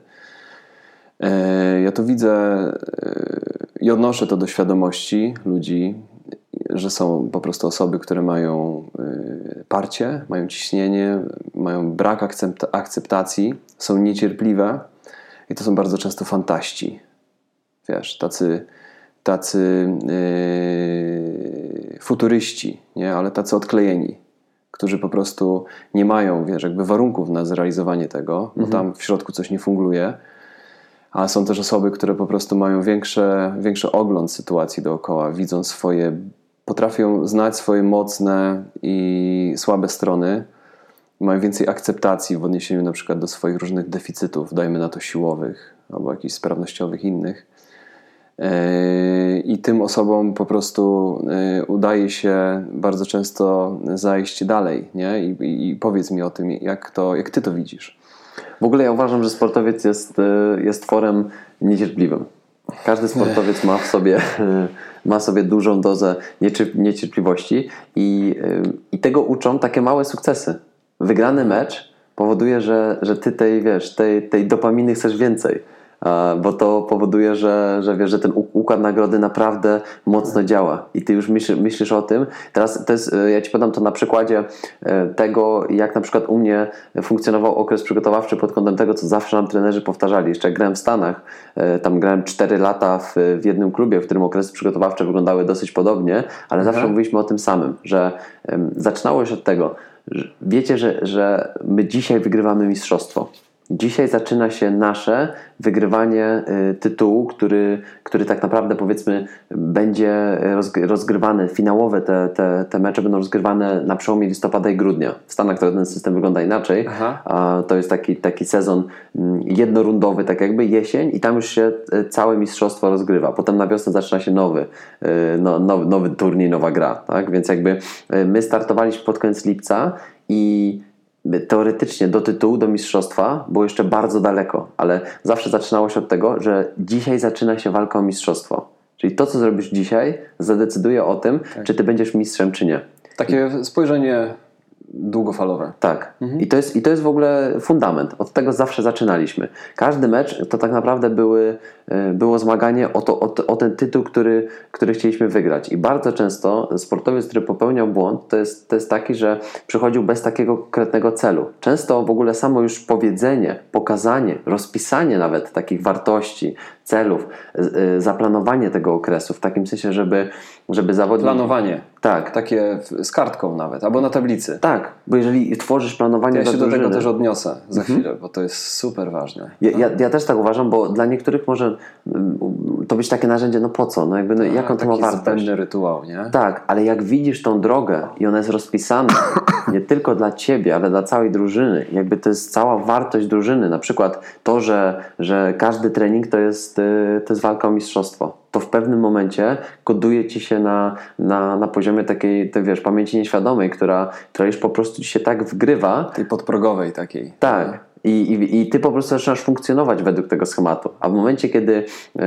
E, ja to widzę e, i odnoszę to do świadomości ludzi, że są po prostu osoby, które mają e, parcie, mają ciśnienie, mają brak akceptacji, są niecierpliwe i to są bardzo często fantaści. Wiesz, tacy, tacy yy, futuryści, nie? ale tacy odklejeni którzy po prostu nie mają, wiesz, jakby warunków na zrealizowanie tego, bo mhm. tam w środku coś nie funguje. A są też osoby, które po prostu mają większe, większy ogląd sytuacji dookoła, widzą swoje, potrafią znać swoje mocne i słabe strony, mają więcej akceptacji w odniesieniu na przykład do swoich różnych deficytów, dajmy na to siłowych albo jakichś sprawnościowych innych i tym osobom po prostu y, udaje się bardzo często zajść dalej. Nie? I, i powiedz mi o tym, jak, to, jak ty to widzisz. W ogóle ja uważam, że sportowiec jest, y, jest tworem niecierpliwym. Każdy sportowiec ma w sobie, ma sobie dużą dozę niecierpliwości i, i tego uczą takie małe sukcesy. Wygrany mecz powoduje, że, że ty tej, wiesz, tej, tej dopaminy chcesz więcej bo to powoduje, że, że wiesz, że ten układ nagrody naprawdę mocno działa i ty już myślisz, myślisz o tym. Teraz to jest, e, ja ci podam to na przykładzie e, tego, jak na przykład u mnie funkcjonował okres przygotowawczy pod kątem tego, co zawsze nam trenerzy powtarzali. Jeszcze grałem w Stanach, e, tam grałem 4 lata w, w jednym klubie, w którym okresy przygotowawcze wyglądały dosyć podobnie, ale zawsze mhm. mówiliśmy o tym samym, że zaczynało się od tego, że wiecie, że, że my dzisiaj wygrywamy mistrzostwo. Dzisiaj zaczyna się nasze wygrywanie y, tytułu, który, który tak naprawdę powiedzmy będzie rozgrywany, finałowe te, te, te mecze będą rozgrywane na przełomie listopada i grudnia. W Stanach ten system wygląda inaczej. Aha. To jest taki, taki sezon mm, jednorundowy, tak jakby jesień i tam już się y, całe mistrzostwo rozgrywa. Potem na wiosnę zaczyna się nowy, y, no, nowy, nowy turniej, nowa gra. Tak? Więc jakby my startowaliśmy pod koniec lipca i teoretycznie do tytułu, do mistrzostwa było jeszcze bardzo daleko, ale zawsze zaczynało się od tego, że dzisiaj zaczyna się walka o mistrzostwo. Czyli to, co zrobisz dzisiaj, zadecyduje o tym, tak. czy ty będziesz mistrzem, czy nie. Takie spojrzenie długofalowe. Tak. Mhm. I, to jest, I to jest w ogóle fundament. Od tego zawsze zaczynaliśmy. Każdy mecz to tak naprawdę były, e, było zmaganie o, to, o, o, ten tytuł, który, który chcieliśmy wygrać. I bardzo często sportowiec, który popełniał błąd, to jest, to jest taki, że przychodził bez takiego konkretnego celu. Często w ogóle samo już powiedzenie, pokazanie, rozpisanie nawet takich wartości, celów, y, zaplanowanie tego okresu w takim sensie, żeby, żeby zawodnik... Planowanie. Tak. Takie z kartką nawet, albo na tablicy. Tak, bo jeżeli tworzysz planowanie ja się do tego też odniosę za mhm. chwilę, bo to jest super ważne. Ja, ja, ja, też tak uważam, bo dla niektórych może mm, to być takie narzędzie, no po co? No jakby, no, A, jaką to ma wartość? Taki rytuał, nie? Tak, ale jak widzisz tą drogę i ona jest rozpisana (coughs) nie tylko dla ciebie, ale dla całej drużyny, jakby to jest cała wartość drużyny, na przykład to, że, że każdy trening to jest Y, to jest walka o mistrzostwo. To w pewnym momencie koduje ci się na, na, na poziomie takiej, te, wiesz, pamięci nieświadomej, która, która już po prostu ci się tak wgrywa. Tej podprogowej takiej. Tak. I, i, I ty po prostu zaczynasz funkcjonować według tego schematu. A w momencie, kiedy yy,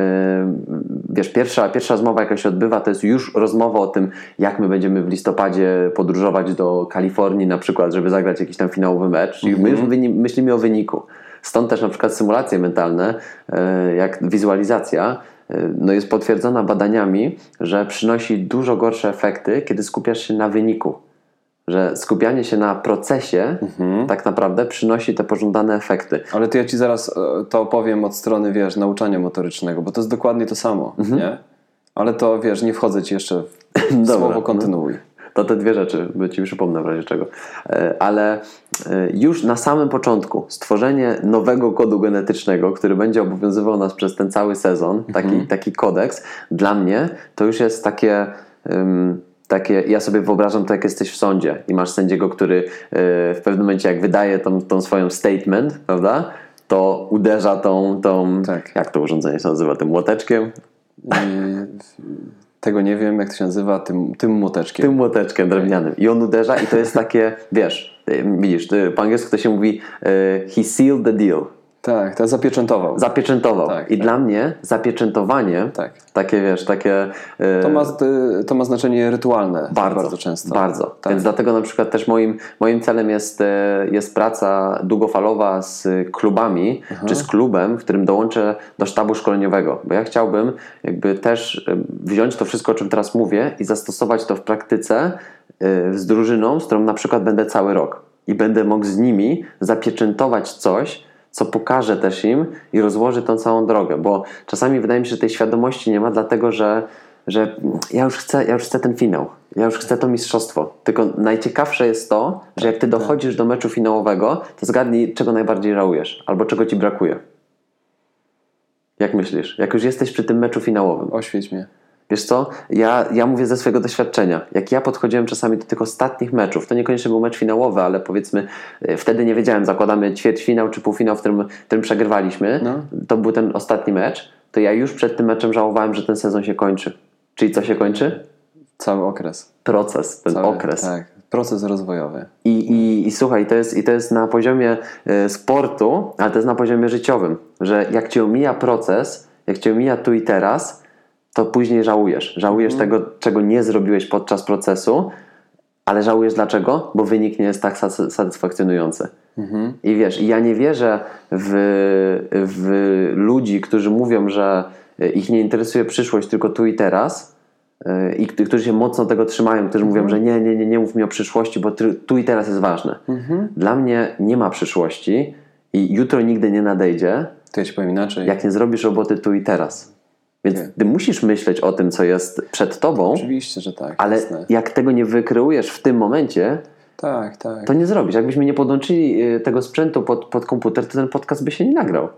wiesz, pierwsza, pierwsza rozmowa jaka się odbywa, to jest już rozmowa o tym, jak my będziemy w listopadzie podróżować do Kalifornii na przykład, żeby zagrać jakiś tam finałowy mecz. Czyli my już mhm. myślimy o wyniku. Stąd też na przykład symulacje mentalne, e, jak wizualizacja, e, no jest potwierdzona badaniami, że przynosi dużo gorsze efekty, kiedy skupiasz się na wyniku. Że skupianie się na procesie mhm. tak naprawdę przynosi te pożądane efekty. Ale to ja ci zaraz e, to opowiem od strony, wiesz, nauczania motorycznego, bo to jest dokładnie to samo, mhm. nie? Ale to, wiesz, nie wchodzę ci jeszcze w (laughs) Dobra, słowo, kontynuuj. To te dwie rzeczy, by Ci przypomnę w razie czego. E, Ale e, już na samym początku stworzenie nowego kodu genetycznego, który będzie obowiązywał nas przez ten cały sezon, taki, taki kodeks, dla mnie to już jest takie... takie, ja sobie wyobrażam to, jak jesteś w sądzie i masz sędziego, który e, w pewnym momencie, jak wydaje tą, tą swoją statement, prawda, to uderza tą, tą Tak. jak to urządzenie się nazywa, tym młoteczkiem, I tego nie wiem, jak to się nazywa, tym, tym młoteczkiem. tym młoteczkiem drewnianym. I on uderza i to jest takie, wiesz, y, widzisz, ty- po angielsku to się mówi y, he sealed the deal. Tak, to zapieczętował. Zapieczętował. Tak, I tak. dla mnie zapieczętowanie, Tak. takie wiesz, takie... y, To ma, to ma znaczenie rytualne Bardzo, bardzo często. Bardzo. Tak. Więc dlatego na przykład też moim, moim celem jest, e, jest praca długofalowa z klubami, czy z klubem, w którym dołączę do sztabu szkoleniowego. Bo ja chciałbym jakby też e, wziąć to wszystko, o czym teraz mówię i zastosować to w praktyce e, z drużyną, z którą na przykład będę cały rok. I będę mógł z nimi zapieczętować coś, co pokaże też im i rozłoży tą całą drogę, bo czasami wydaje mi się, że tej świadomości nie ma, dlatego że, że ja, już chcę, ja już chcę ten finał, ja już chcę to mistrzostwo. Tylko najciekawsze jest to, że jak ty dochodzisz do meczu finałowego, to zgadnij, czego najbardziej żałujesz, albo czego ci brakuje. Jak myślisz? Jak już jesteś przy tym meczu finałowym, Oświeć mnie. Wiesz co, ja, ja mówię ze swojego doświadczenia. Jak ja podchodziłem czasami do tych ostatnich meczów, to niekoniecznie był mecz finałowy, ale powiedzmy e, wtedy nie wiedziałem, zakładamy ćwierćfinał czy półfinał, w którym, w którym przegrywaliśmy. No. To był ten ostatni mecz. To ja już przed tym meczem żałowałem, że ten sezon się kończy. Czyli co się kończy? Cały okres. Proces, ten Cały, okres. Tak, proces rozwojowy. I, i, I słuchaj, to jest, i to jest na poziomie e, sportu, ale to jest na poziomie życiowym, że jak cię omija proces, jak cię omija tu i teraz, to później żałujesz. Żałujesz tego, czego nie zrobiłeś podczas procesu, ale żałujesz dlaczego? Bo wynik nie jest tak sat- satysfakcjonujący. I wiesz, ja nie wierzę w, w ludzi, którzy mówią, że ich nie interesuje przyszłość, tylko tu i teraz. yy, I którzy się mocno tego trzymają, którzy mówią, że nie, nie, nie, nie mów mi o przyszłości, bo tu i teraz jest ważne. Dla mnie nie ma przyszłości i jutro nigdy nie nadejdzie, To ja ci powiem inaczej. jak nie zrobisz roboty tu i teraz. Więc Nie. ty musisz myśleć o tym, co jest przed tobą, Oczywiście, że tak. ale jasne. jak tego nie wykreujesz w tym momencie, Tak, tak. to nie zrobisz. Jakbyśmy nie podłączyli y, tego sprzętu pod, pod komputer, to ten podcast by się nie nagrał.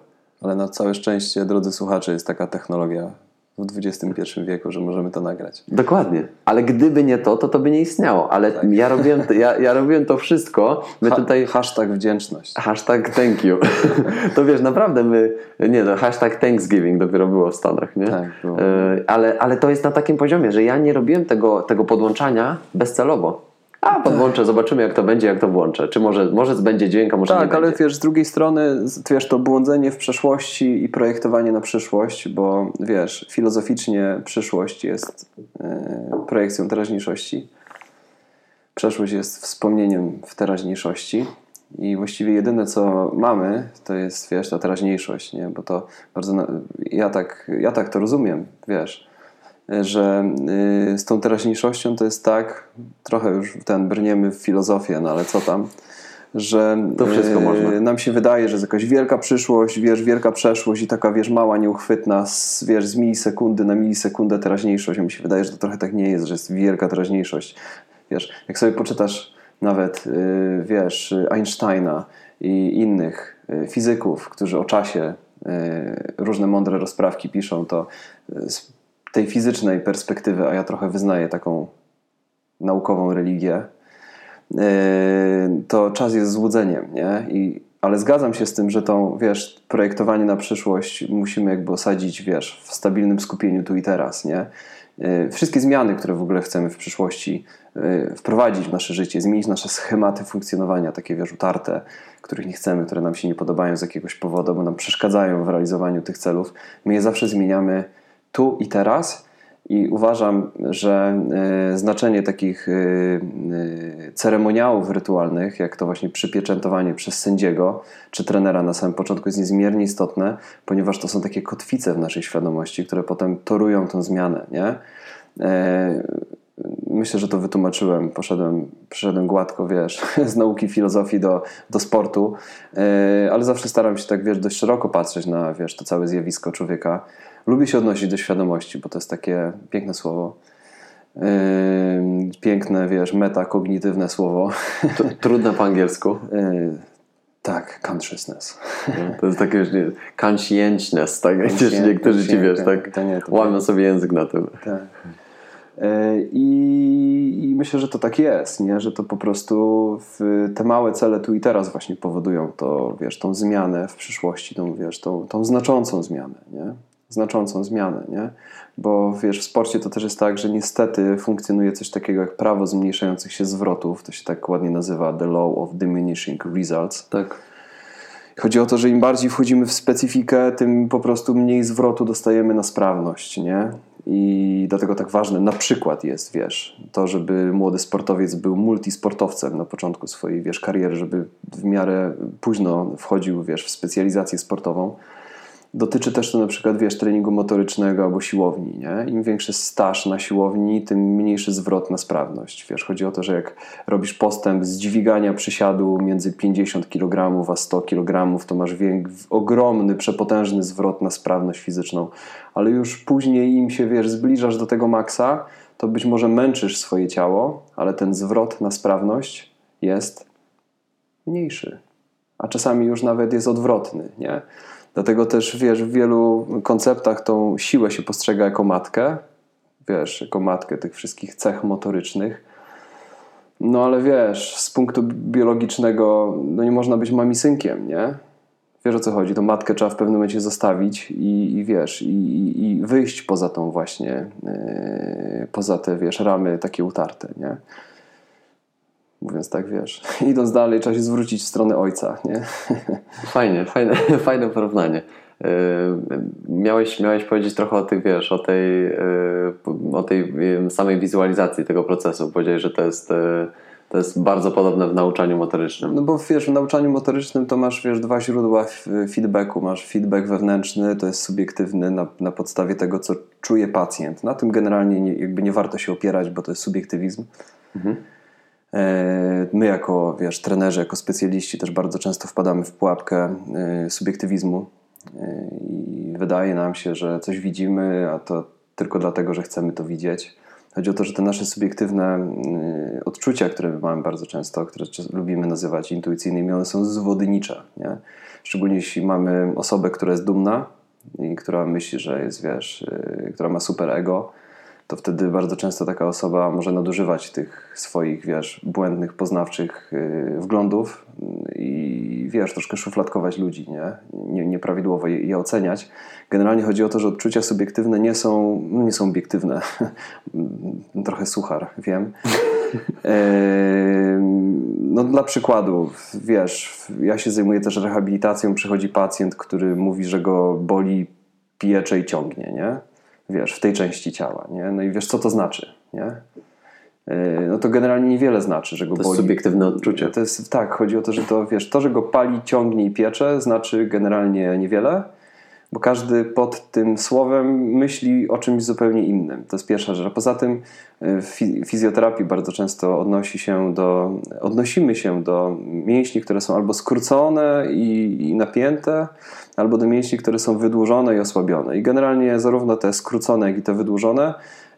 Ale na całe szczęście, drodzy słuchacze, jest taka technologia w XXI wieku, że możemy to nagrać. Dokładnie. Ale gdyby nie to, to to by nie istniało. Ale ja, robiłem, to- ja, ja robiłem to wszystko. My Ha- tutaj... Hashtag wdzięczność. Hashtag thank you. (laughs) To wiesz, naprawdę my... Nie no, hashtag Thanksgiving dopiero było w Stanach, nie? Tak, było. Y, ale, ale to jest na takim poziomie, że ja nie robiłem tego, tego podłączania bezcelowo. A podłączę, zobaczymy jak to będzie, jak to włączę. Czy może, może będzie dźwięk, a może nie Tak, ale będzie. wiesz, z drugiej strony, wiesz, to błądzenie w przeszłości i projektowanie na przyszłość, bo wiesz, filozoficznie przyszłość jest e, projekcją teraźniejszości. Przeszłość jest wspomnieniem w teraźniejszości. I właściwie jedyne, co mamy, to jest, wiesz, ta teraźniejszość, nie? Bo to bardzo, ja, tak, ja tak to rozumiem, wiesz, że y, z tą teraźniejszością to jest tak, trochę już ten brniemy w filozofię, no ale co tam, że To wszystko y, można. nam się wydaje, że jest jakaś wielka przyszłość, wiesz, wielka przeszłość i taka, wiesz, mała, nieuchwytna, z, wiesz, z milisekundy na milisekundę teraźniejszość. A mi się wydaje, że to trochę tak nie jest, że jest wielka teraźniejszość. Wiesz, jak sobie poczytasz nawet, wiesz, Einsteina i innych fizyków, którzy o czasie różne mądre rozprawki piszą, to tej fizycznej perspektywy, a ja trochę wyznaję taką naukową religię, y, to czas jest złudzeniem, nie? I, ale zgadzam się z tym, że to, wiesz, projektowanie na przyszłość musimy jakby osadzić, wiesz, w stabilnym skupieniu tu i teraz, nie? Y, Wszystkie zmiany, które w ogóle chcemy w przyszłości y, wprowadzić w nasze życie, zmienić nasze schematy funkcjonowania, takie wiesz, utarte, których nie chcemy, które nam się nie podobają z jakiegoś powodu, bo nam przeszkadzają w realizowaniu tych celów, my je zawsze zmieniamy tu i teraz i uważam, że y, znaczenie takich y, y, ceremoniałów rytualnych, jak to właśnie przypieczętowanie przez sędziego czy trenera na samym początku jest niezmiernie istotne, ponieważ to są takie kotwice w naszej świadomości, które potem torują tą zmianę, nie? E, Myślę, że to wytłumaczyłem. Poszedłem, przyszedłem gładko, wiesz, (laughs) z nauki filozofii do, do sportu, E, ale zawsze staram się tak, wiesz, dość szeroko patrzeć na, wiesz, to całe zjawisko człowieka. Lubię się odnosić do świadomości, bo to jest takie piękne słowo. Yy, piękne, wiesz, metakognitywne słowo. (laughs) T- Trudne po angielsku. Yy, tak, consciousness. To jest takie już nie, conscientiousness, tak? Gdzieś niektórzy ci wiesz, tak To nie, to łamią sobie język na tym. Tak. E, I, I myślę, że to tak jest, nie? że to po prostu te małe cele tu i teraz właśnie powodują to, wiesz, tą zmianę w przyszłości, tą, wiesz, tą, tą znaczącą zmianę, nie? Znaczącą zmianę, nie? Bo wiesz, w sporcie to też jest tak, że niestety funkcjonuje coś takiego jak prawo zmniejszających się zwrotów. To się tak ładnie nazywa The Law of Diminishing Results. Tak. Chodzi o to, że im bardziej wchodzimy w specyfikę, tym po prostu mniej zwrotu dostajemy na sprawność, nie? I dlatego tak ważne na przykład jest, wiesz, to, żeby młody sportowiec był multisportowcem na początku swojej, wiesz, kariery, żeby w miarę późno wchodził, wiesz, w specjalizację sportową. Dotyczy też to na przykład, wiesz, treningu motorycznego albo siłowni, nie? Im większy staż na siłowni, tym mniejszy zwrot na sprawność. Wiesz, chodzi o to, że jak robisz postęp z dźwigania przysiadu między 50 kg a 100 kg, to masz ogromny, przepotężny zwrot na sprawność fizyczną. Ale już później im się, wiesz, zbliżasz do tego maksa, to być może męczysz swoje ciało, ale ten zwrot na sprawność jest mniejszy. A czasami już nawet jest odwrotny, nie? Dlatego też, wiesz, w wielu konceptach tą siłę się postrzega jako matkę, wiesz, jako matkę tych wszystkich cech motorycznych. No ale wiesz, z punktu biologicznego, no nie można być mamisynkiem, nie? Wiesz o co chodzi, to matkę trzeba w pewnym momencie zostawić i, i wiesz, i, i, wyjść poza tą właśnie, yy, poza te, wiesz, ramy takie utarte, nie? Mówiąc tak, wiesz, (laughs) idąc dalej, trzeba się zwrócić w stronę ojca, nie? (laughs) Fajnie, fajne, (laughs) fajne porównanie. Yy, Miałeś, miałeś powiedzieć trochę o tych, wiesz, o tej, yy, o tej yy, samej wizualizacji tego procesu. Powiedziałeś, że to jest, to jest bardzo podobne w nauczaniu motorycznym. No bo wiesz, w nauczaniu motorycznym to masz wiesz, dwa źródła feedbacku. Masz feedback wewnętrzny, to jest subiektywny na, na podstawie tego, co czuje pacjent. Na tym generalnie nie, jakby nie warto się opierać, bo to jest subiektywizm. E, My jako wiesz, trenerzy, jako specjaliści też bardzo często wpadamy w pułapkę e, subiektywizmu E, i wydaje nam się, że coś widzimy, a to tylko dlatego, że chcemy to widzieć. Chodzi o to, że te nasze subiektywne odczucia, które my mamy bardzo często, które lubimy nazywać intuicyjnymi, one są zwodnicze. Nie? Szczególnie jeśli mamy osobę, która jest dumna i która myśli, że jest, wiesz, która ma super ego, to wtedy bardzo często taka osoba może nadużywać tych swoich, wiesz, błędnych, poznawczych y, wglądów i, wiesz, troszkę szufladkować ludzi, nie? nie nieprawidłowo je, je oceniać. Generalnie chodzi o to, że odczucia subiektywne nie są, no nie są obiektywne. (laughs) Trochę suchar, wiem. (laughs) Em, No dla przykładu, wiesz, ja się zajmuję też rehabilitacją, przychodzi pacjent, który mówi, że go boli, piecze i ciągnie, nie? Wiesz, w tej części ciała, nie? No i wiesz, co to znaczy, nie? E, No to generalnie niewiele znaczy, że go To jest boli. subiektywne odczucie. To jest tak, chodzi o to, że to wiesz, to, że go pali, ciągnie i piecze, znaczy generalnie niewiele, bo każdy pod tym słowem myśli o czymś zupełnie innym. To jest pierwsza rzecz. A poza tym w fi- fizjoterapii bardzo często odnosi się do, odnosimy się do mięśni, które są albo skrócone i, i napięte, albo do mięśni, które są wydłużone i osłabione. I generalnie zarówno te skrócone, jak i te wydłużone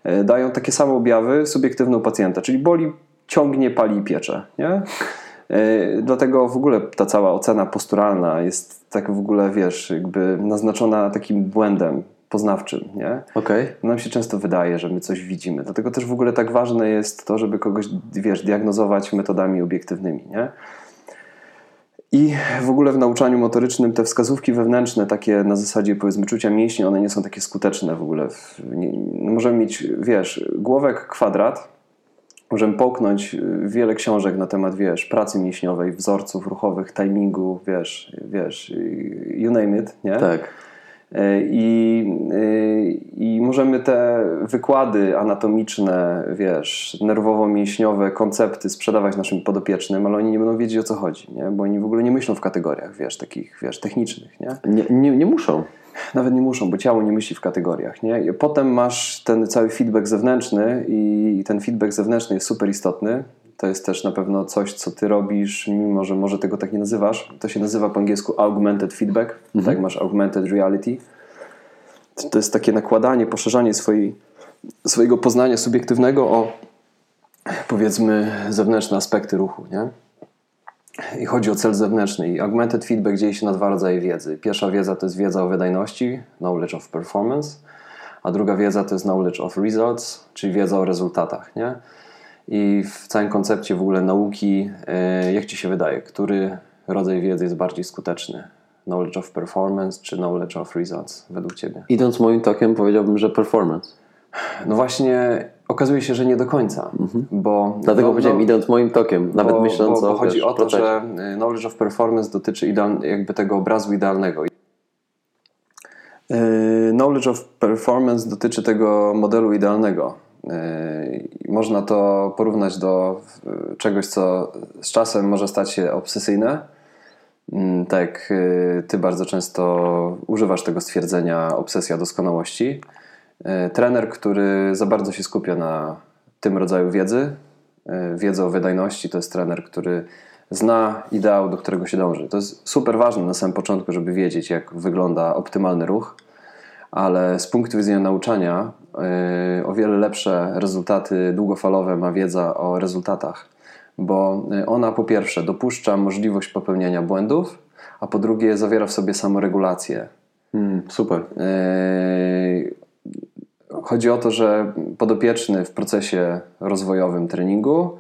y, dają takie same objawy subiektywne u pacjenta, czyli boli, ciągnie, pali i piecze. Nie? Yy, Dlatego w ogóle ta cała ocena posturalna jest tak w ogóle, wiesz, jakby naznaczona takim błędem poznawczym, nie? Okej. Nam się często wydaje, że my coś widzimy. Dlatego też w ogóle tak ważne jest to, żeby kogoś, wiesz, diagnozować metodami obiektywnymi, nie? I w ogóle w nauczaniu motorycznym te wskazówki wewnętrzne, takie na zasadzie powiedzmy czucia mięśni, one nie są takie skuteczne w ogóle. Nie, możemy mieć, wiesz, głowek kwadrat, możemy połknąć y, wiele książek na temat, wiesz, pracy mięśniowej, wzorców ruchowych, timingu, wiesz, wiesz, y, you name it, nie? Tak. Y, I, y, I możemy te wykłady anatomiczne, wiesz, nerwowo-mięśniowe, koncepty sprzedawać naszym podopiecznym, ale oni nie będą wiedzieć o co chodzi, nie? bo oni w ogóle nie myślą w kategoriach, wiesz, takich, wiesz, technicznych, nie? Nie, nie, nie muszą. Nawet nie muszą, bo ciało nie myśli w kategoriach. Nie? Potem masz ten cały feedback zewnętrzny i ten feedback zewnętrzny jest super istotny. To jest też na pewno coś, co ty robisz, mimo że może tego tak nie nazywasz. To się nazywa po angielsku augmented feedback, tak jak masz augmented reality. To jest takie nakładanie, poszerzanie swojej swojego poznania subiektywnego o powiedzmy zewnętrzne aspekty ruchu, nie? I chodzi o cel zewnętrzny. I augmented feedback dzieje się na dwa rodzaje wiedzy. Pierwsza wiedza to jest wiedza o wydajności, knowledge of performance, a druga wiedza to jest knowledge of results, czyli wiedza o rezultatach, nie? I w całym koncepcie w ogóle nauki, e, jak Ci się wydaje, który rodzaj wiedzy jest bardziej skuteczny? Knowledge of performance czy knowledge of results według Ciebie? Idąc moim tokiem, powiedziałbym, że performance. No właśnie, okazuje się, że nie do końca, bo... Dlatego no, powiedziałem, no, idąc moim tokiem, nawet bo, myśląc bo, bo o chodzi wiesz, o to, procesie. że y, knowledge of performance dotyczy ideal, jakby tego obrazu idealnego. Y, Knowledge of performance dotyczy tego modelu idealnego. Y, Można to porównać do czegoś, co z czasem może stać się obsesyjne. Mm, Tak, ty bardzo często używasz tego stwierdzenia obsesja doskonałości. Y, Trener, który za bardzo się skupia na tym rodzaju wiedzy, y, wiedzy o wydajności, to jest trener, który zna ideał, do którego się dąży. To jest super ważne na samym początku, żeby wiedzieć, jak wygląda optymalny ruch, ale z punktu widzenia nauczania y, o wiele lepsze rezultaty długofalowe ma wiedza o rezultatach, bo ona po pierwsze dopuszcza możliwość popełniania błędów, a po drugie zawiera w sobie samoregulację. Mm, super. Yy, Chodzi o to, że podopieczny w procesie rozwojowym treningu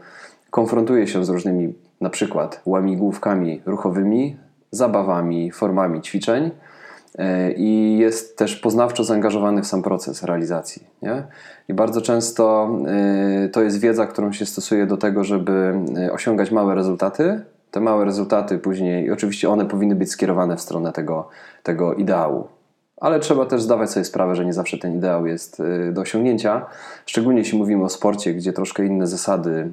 konfrontuje się z różnymi, na przykład łamigłówkami ruchowymi, zabawami, formami ćwiczeń yy, i jest też poznawczo zaangażowany w sam proces realizacji. Nie? I bardzo często yy, to jest wiedza, którą się stosuje do tego, żeby yy, osiągać małe rezultaty. Te małe rezultaty później, oczywiście one powinny być skierowane w stronę tego, tego ideału, ale trzeba też zdawać sobie sprawę, że nie zawsze ten ideał jest y, do osiągnięcia. Szczególnie jeśli mówimy o sporcie, gdzie troszkę inne zasady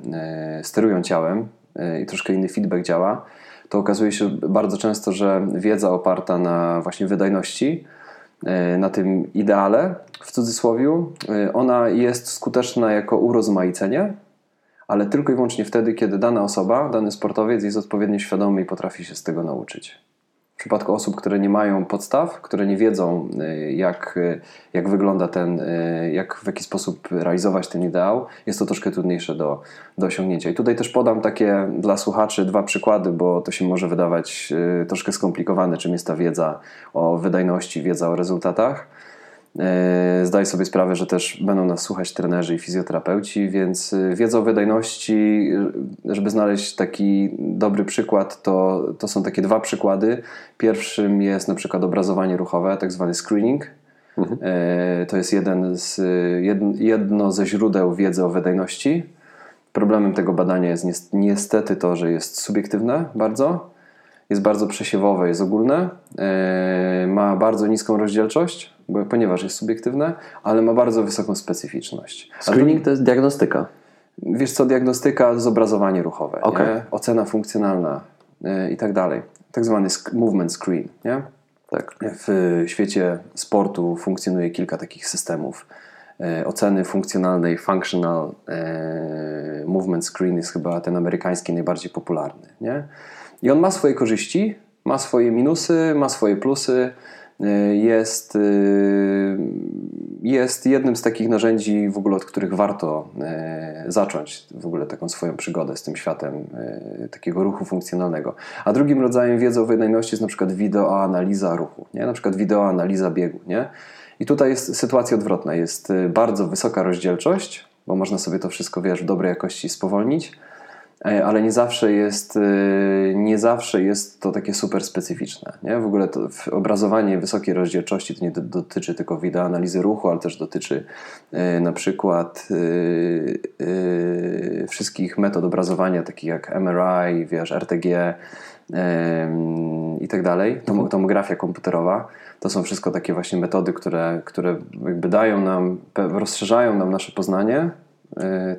y, sterują ciałem y, i troszkę inny feedback działa, to okazuje się bardzo często, że wiedza oparta na właśnie wydajności, na tym ideale w cudzysłowie, ona jest skuteczna jako urozmaicenie, ale tylko i wyłącznie wtedy, kiedy dana osoba, dany sportowiec jest odpowiednio świadomy i potrafi się z tego nauczyć. W przypadku osób, które nie mają podstaw, które nie wiedzą, y, jak, y, jak wygląda ten, y, jak w jaki sposób realizować ten ideał, jest to troszkę trudniejsze do, do osiągnięcia. I tutaj też podam takie dla słuchaczy dwa przykłady, bo to się może wydawać troszkę skomplikowane, czym jest ta wiedza o wydajności, wiedza o rezultatach. E, Zdaję sobie sprawę, że też będą nas słuchać trenerzy i fizjoterapeuci, więc y, wiedza o wydajności, y, żeby znaleźć taki dobry przykład, to, to są takie dwa przykłady. Pierwszym jest na przykład obrazowanie ruchowe, tak zwany screening. E, To jest jeden z, jed- jedno ze źródeł wiedzy o wydajności. Problemem tego badania jest nies- niestety to, że jest subiektywne bardzo, jest bardzo przesiewowe, jest ogólne, e, ma bardzo niską rozdzielczość, ponieważ jest subiektywne, ale ma bardzo wysoką specyficzność. Screening to jest diagnostyka. Wiesz co, diagnostyka, zobrazowanie ruchowe, nie? ocena funkcjonalna y, i tak dalej. Tak zwany movement screen. Nie? Tak. W świecie sportu funkcjonuje kilka takich systemów. Y, Oceny funkcjonalnej, functional movement screen jest chyba ten amerykański najbardziej popularny. Nie? I on ma swoje korzyści, ma swoje minusy, ma swoje plusy. Y, Jest, y, jest jednym z takich narzędzi w ogóle, od których warto y, zacząć w ogóle taką swoją przygodę z tym światem takiego ruchu funkcjonalnego. A drugim rodzajem wiedzy o wydajności jest na przykład wideoanaliza ruchu, nie? na przykład wideoanaliza biegu. Nie? I tutaj jest sytuacja odwrotna. Jest bardzo wysoka rozdzielczość, bo można sobie to wszystko wiesz, w dobrej jakości spowolnić, ale nie zawsze jest, y, nie zawsze jest to takie super specyficzne. Nie? W ogóle to obrazowanie wysokiej rozdzielczości to nie do, dotyczy tylko wideoanalizy ruchu, ale też dotyczy y, na przykład wszystkich metod obrazowania, takich jak MRI, wiesz, RTG i tak dalej, Tom, tomografia komputerowa. To są wszystko takie właśnie metody, które, które jakby dają nam, rozszerzają nam nasze poznanie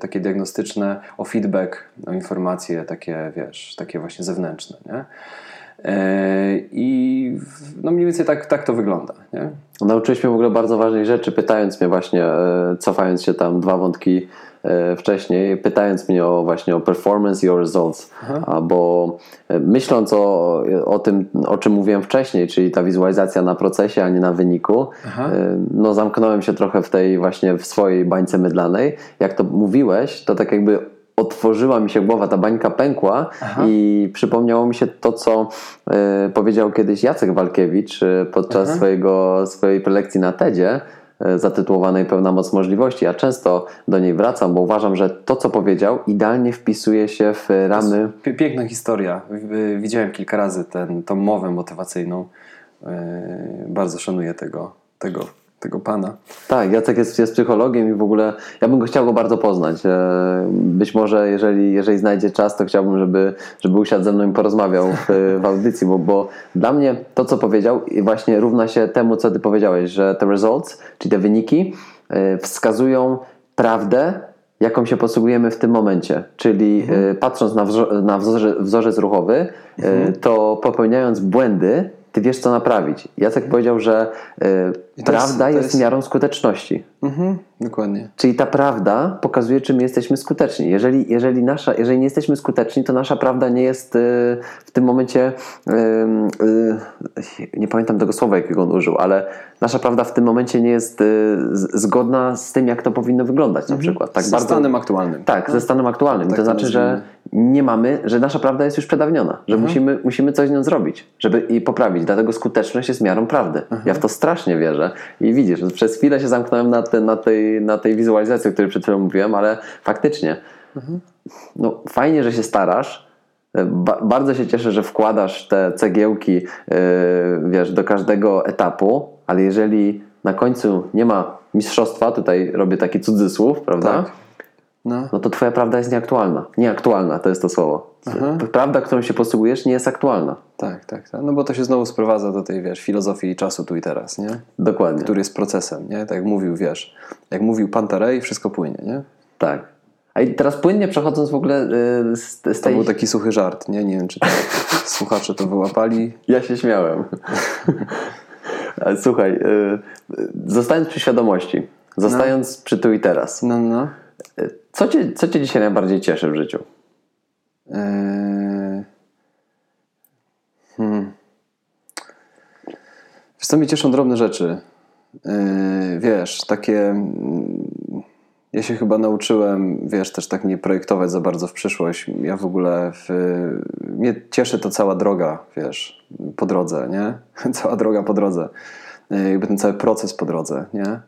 takie diagnostyczne, o feedback, o informacje takie, wiesz, takie właśnie zewnętrzne, nie? Y, I no mniej więcej tak, tak to wygląda, nie? Nauczyłeś mnie w ogóle bardzo ważnej rzeczy, pytając mnie właśnie, e, cofając się tam dwa wątki e, wcześniej, pytając mnie o właśnie o performance i o results, A, bo e, myśląc o, o tym, o czym mówiłem wcześniej, czyli ta wizualizacja na procesie, a nie na wyniku, e, no zamknąłem się trochę w tej właśnie w swojej bańce mydlanej. Jak to mówiłeś, to tak jakby otworzyła mi się głowa, ta bańka pękła i przypomniało mi się to, co e, powiedział kiedyś Jacek Walkiewicz e, podczas swojego, swojej prelekcji na TEDzie e, zatytułowanej Pełna moc możliwości. Ja często do niej wracam, bo uważam, że to, co powiedział, idealnie wpisuje się w ramy. Piękna historia. Widziałem kilka razy tą mowę motywacyjną. Yy, Bardzo szanuję tego, tego, tego pana. Tak, Jacek jest, jest psychologiem i w ogóle ja bym go chciał go bardzo poznać. E, Być może jeżeli, jeżeli znajdzie czas, to chciałbym, żeby, żeby usiadł ze mną i porozmawiał w, w audycji, bo, bo dla mnie to, co powiedział, i właśnie równa się temu, co ty powiedziałeś, że te results, czyli te wyniki, e, wskazują prawdę, jaką się posługujemy w tym momencie. Czyli e, patrząc na, wzor- na wzorze, wzorzec ruchowy, e, to popełniając błędy, ty wiesz, co naprawić. Jacek powiedział, że to prawda jest jest- miarą skuteczności. Mhm, dokładnie. Czyli ta prawda pokazuje, czy my jesteśmy skuteczni. Jeżeli, jeżeli, nasza, jeżeli nie jesteśmy skuteczni, to nasza prawda nie jest y, w tym momencie. y, y, nie pamiętam tego słowa, jakiego on użył, ale nasza prawda w tym momencie nie jest zgodna z tym, jak to powinno wyglądać, na przykład. Tak Z bardzo. stanem aktualnym. Tak, ze stanem aktualnym. Tak to znaczy, że nie mamy, że nasza prawda jest już przedawniona, że musimy, musimy coś z nią zrobić, żeby i poprawić. Dlatego skuteczność jest miarą prawdy. Ja w to strasznie wierzę. I widzisz, przez chwilę się zamknąłem na, te, na, tej, na tej wizualizacji, o której przed chwilą mówiłem, ale faktycznie no, fajnie, że się starasz. Ba- bardzo się cieszę, że wkładasz te cegiełki yy, wiesz, do każdego etapu, ale jeżeli na końcu nie ma mistrzostwa, tutaj robię taki cudzysłów, prawda? Tak. No. no to twoja prawda jest nieaktualna. Nieaktualna to jest to słowo. Prawda, którą się posługujesz, nie jest aktualna. Tak, tak, tak. No bo to się znowu sprowadza do tej, wiesz, filozofii czasu tu i teraz, nie? Dokładnie. Który jest procesem, nie? Tak jak mówił, wiesz, jak mówił Pantarej, wszystko płynie, nie? Tak. A i teraz płynnie przechodząc w ogóle yy, z, z To tej... był taki suchy żart, nie? Nie wiem, czy to (laughs) słuchacze to wyłapali. Ja się śmiałem. (laughs) Słuchaj, yy, zostając przy świadomości, zostając przy tu i teraz, No, no. Yy, co cię, co cię dzisiaj najbardziej cieszy w życiu? Eee... Hmm. Wiesz co, mnie cieszą drobne rzeczy. Eee, wiesz, takie... mm, Ja się chyba nauczyłem, wiesz, też tak nie projektować za bardzo w przyszłość. Ja w ogóle... W... Mnie cieszy to cała droga, wiesz, po drodze, nie? (laughs) Cała droga po drodze. Eee, Jakby ten cały proces po drodze, nie?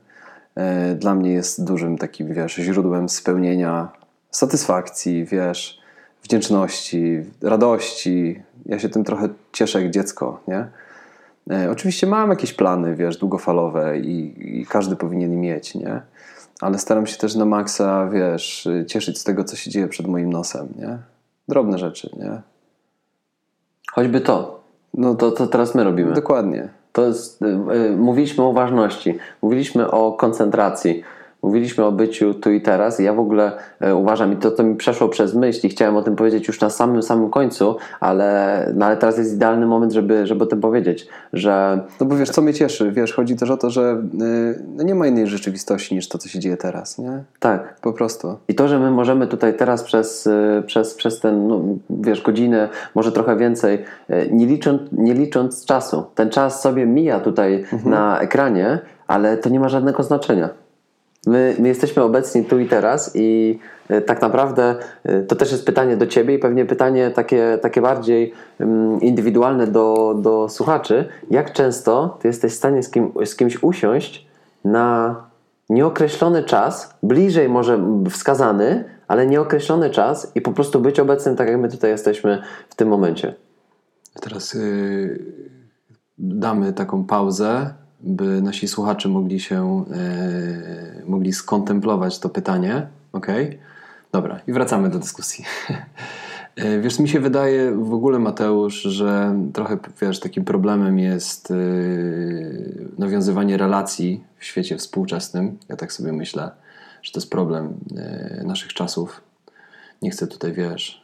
Eee, Dla mnie jest dużym takim, wiesz, źródłem spełnienia, satysfakcji, wiesz, wdzięczności, radości. Ja się tym trochę cieszę jak dziecko, nie? E, oczywiście mam jakieś plany, wiesz, długofalowe i, i każdy powinien mieć, nie? Ale staram się też na maksa, wiesz, cieszyć z tego, co się dzieje przed moim nosem, nie? Drobne rzeczy, nie? Choćby to. No to, to teraz my robimy. Dokładnie. To jest, y, y, mówiliśmy o ważności, mówiliśmy o koncentracji, mówiliśmy o byciu tu i teraz. Ja w ogóle y, uważam, i to, to mi przeszło przez myśl i chciałem o tym powiedzieć już na samym, samym końcu, ale, no, ale teraz jest idealny moment, żeby, żeby o tym powiedzieć, że No bo wiesz, co mnie cieszy? Wiesz, chodzi też o to, że y, no nie ma innej rzeczywistości niż to, co się dzieje teraz, nie? tak, Po prostu. I to, że my możemy tutaj teraz przez, y, przez, przez ten, no, wiesz, godzinę, może trochę więcej, y, nie licząc, nie licząc czasu. Ten czas sobie mija tutaj na ekranie, ale to nie ma żadnego znaczenia. My, my jesteśmy obecni tu i teraz i y, tak naprawdę y, to też jest pytanie do Ciebie i pewnie pytanie takie, takie bardziej ym, indywidualne do, do słuchaczy. Jak często Ty jesteś w stanie z, kim, z kimś usiąść na nieokreślony czas, bliżej może wskazany, ale nieokreślony czas i po prostu być obecnym tak, jak my tutaj jesteśmy w tym momencie. Teraz y, damy taką pauzę, by nasi słuchacze mogli się y, mogli skontemplować to pytanie. Ok? Dobra, i wracamy do dyskusji. Y, (laughs) Wiesz, mi się wydaje w ogóle, Mateusz, że trochę wiesz, takim problemem jest y, nawiązywanie relacji w świecie współczesnym. Ja tak sobie myślę, że to jest problem y, naszych czasów. Nie chcę tutaj, wiesz, yy,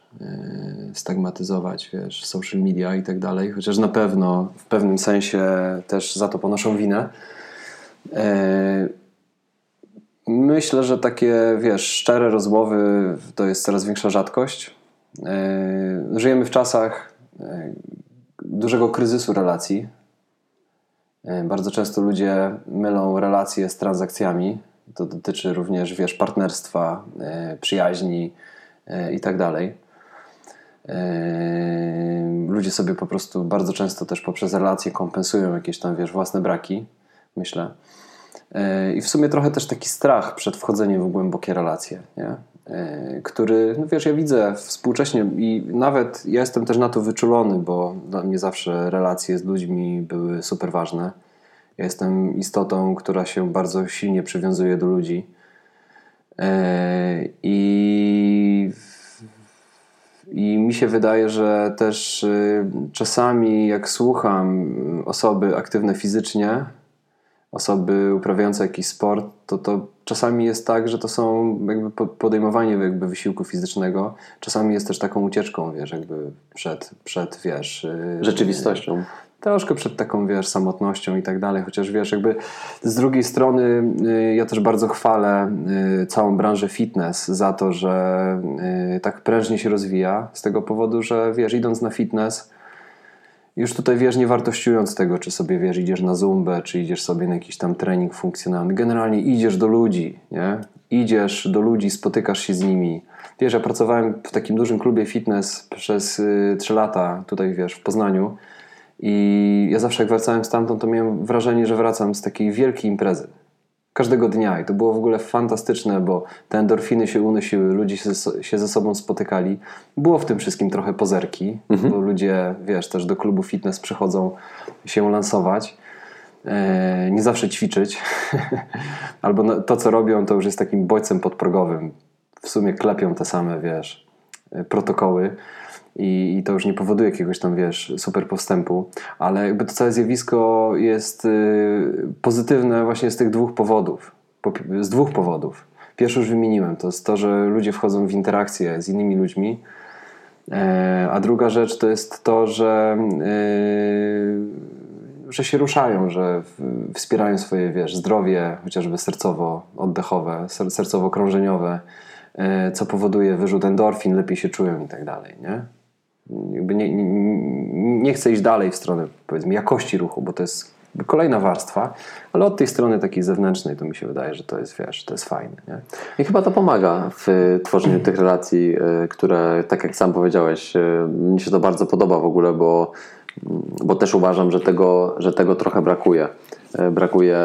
stagmatyzować, wiesz, social media i tak dalej, chociaż na pewno w pewnym sensie też za to ponoszą winę. Yy, Myślę, że takie, wiesz, szczere rozmowy to jest coraz większa rzadkość. E, żyjemy w czasach e, dużego kryzysu relacji. E, bardzo często ludzie mylą relacje z transakcjami. To dotyczy również, wiesz, partnerstwa, przyjaźni i tak dalej. Ludzie sobie po prostu bardzo często też poprzez relacje kompensują jakieś tam, wiesz, własne braki, myślę. E, I w sumie trochę też taki strach przed wchodzeniem w głębokie relacje, nie? E, który, no wiesz, ja widzę współcześnie i nawet ja jestem też na to wyczulony, bo dla mnie zawsze relacje z ludźmi były super ważne. Ja jestem istotą, która się bardzo silnie przywiązuje do ludzi. E, I, I mi się wydaje, że też y, czasami, jak słucham osoby aktywne fizycznie, osoby uprawiające jakiś sport, to, to czasami jest tak, że to są jakby podejmowanie jakby wysiłku fizycznego, czasami jest też taką ucieczką, wiesz, jakby przed, przed wiesz... Y, Rzeczywistością. Troszkę przed taką, wiesz, samotnością i tak dalej, chociaż wiesz, jakby z drugiej strony y, ja też bardzo chwalę y, całą branżę fitness za to, że tak prężnie się rozwija, z tego powodu, że wiesz, idąc na fitness już tutaj wiesz, nie wartościując tego, czy sobie wiesz, idziesz na zumbę, czy idziesz sobie na jakiś tam trening funkcjonalny. Generalnie idziesz do ludzi, nie? Idziesz do ludzi, spotykasz się z nimi. Wiesz, ja pracowałem w takim dużym klubie fitness przez y, 3 lata tutaj, wiesz, w Poznaniu. I ja zawsze jak wracałem stamtąd, to miałem wrażenie, że wracam z takiej wielkiej imprezy każdego dnia i to było w ogóle fantastyczne, bo te endorfiny się unosiły, ludzie się, ze sobą spotykali. Było w tym wszystkim trochę pozerki, mhm. bo ludzie, wiesz, też do klubu fitness przychodzą się lansować. E, nie zawsze ćwiczyć, (laughs) albo to, co robią, to już jest takim bodźcem podprogowym. W sumie klepią te same, wiesz, protokoły i, i to już nie powoduje jakiegoś tam, wiesz, super postępu, ale jakby to całe zjawisko jest y, pozytywne właśnie z tych dwóch powodów. Po, z dwóch powodów. Pierwszy już wymieniłem, to jest to, że ludzie wchodzą w interakcję z innymi ludźmi, e, a druga rzecz to jest to, że, y, że się ruszają, że wspierają swoje, wiesz, zdrowie, chociażby sercowo-oddechowe, sercowo-krążeniowe, co powoduje wyrzut endorfin, lepiej się czują i tak dalej, nie? jakby nie, nie, nie chcę iść dalej w stronę powiedzmy jakości ruchu, bo to jest kolejna warstwa, ale od tej strony takiej zewnętrznej to mi się wydaje, że to jest, wiesz, to jest fajne. Nie? I chyba to pomaga w tworzeniu tych relacji, e, które, tak jak sam powiedziałeś, e, mi się to bardzo podoba w ogóle, bo, bo też uważam, że tego, że tego trochę brakuje. E, brakuje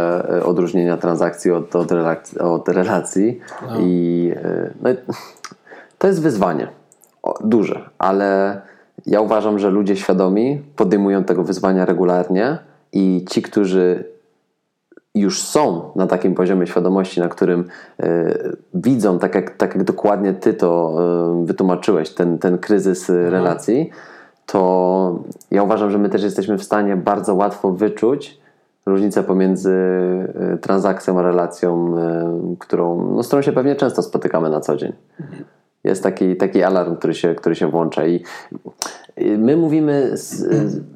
odróżnienia transakcji od, od, relacji, od relacji. No. i no, to jest wyzwanie duże, ale ja uważam, że ludzie świadomi podejmują tego wyzwania regularnie i ci, którzy już są na takim poziomie świadomości, na którym y, widzą, tak jak, tak jak dokładnie ty to y, wytłumaczyłeś, ten, ten kryzys mhm. relacji, to ja uważam, że my też jesteśmy w stanie bardzo łatwo wyczuć różnicę pomiędzy y, transakcją a relacją, którą, no, z którą się pewnie często spotykamy na co dzień. Jest taki, taki alarm, który się, który się włącza i my mówimy z,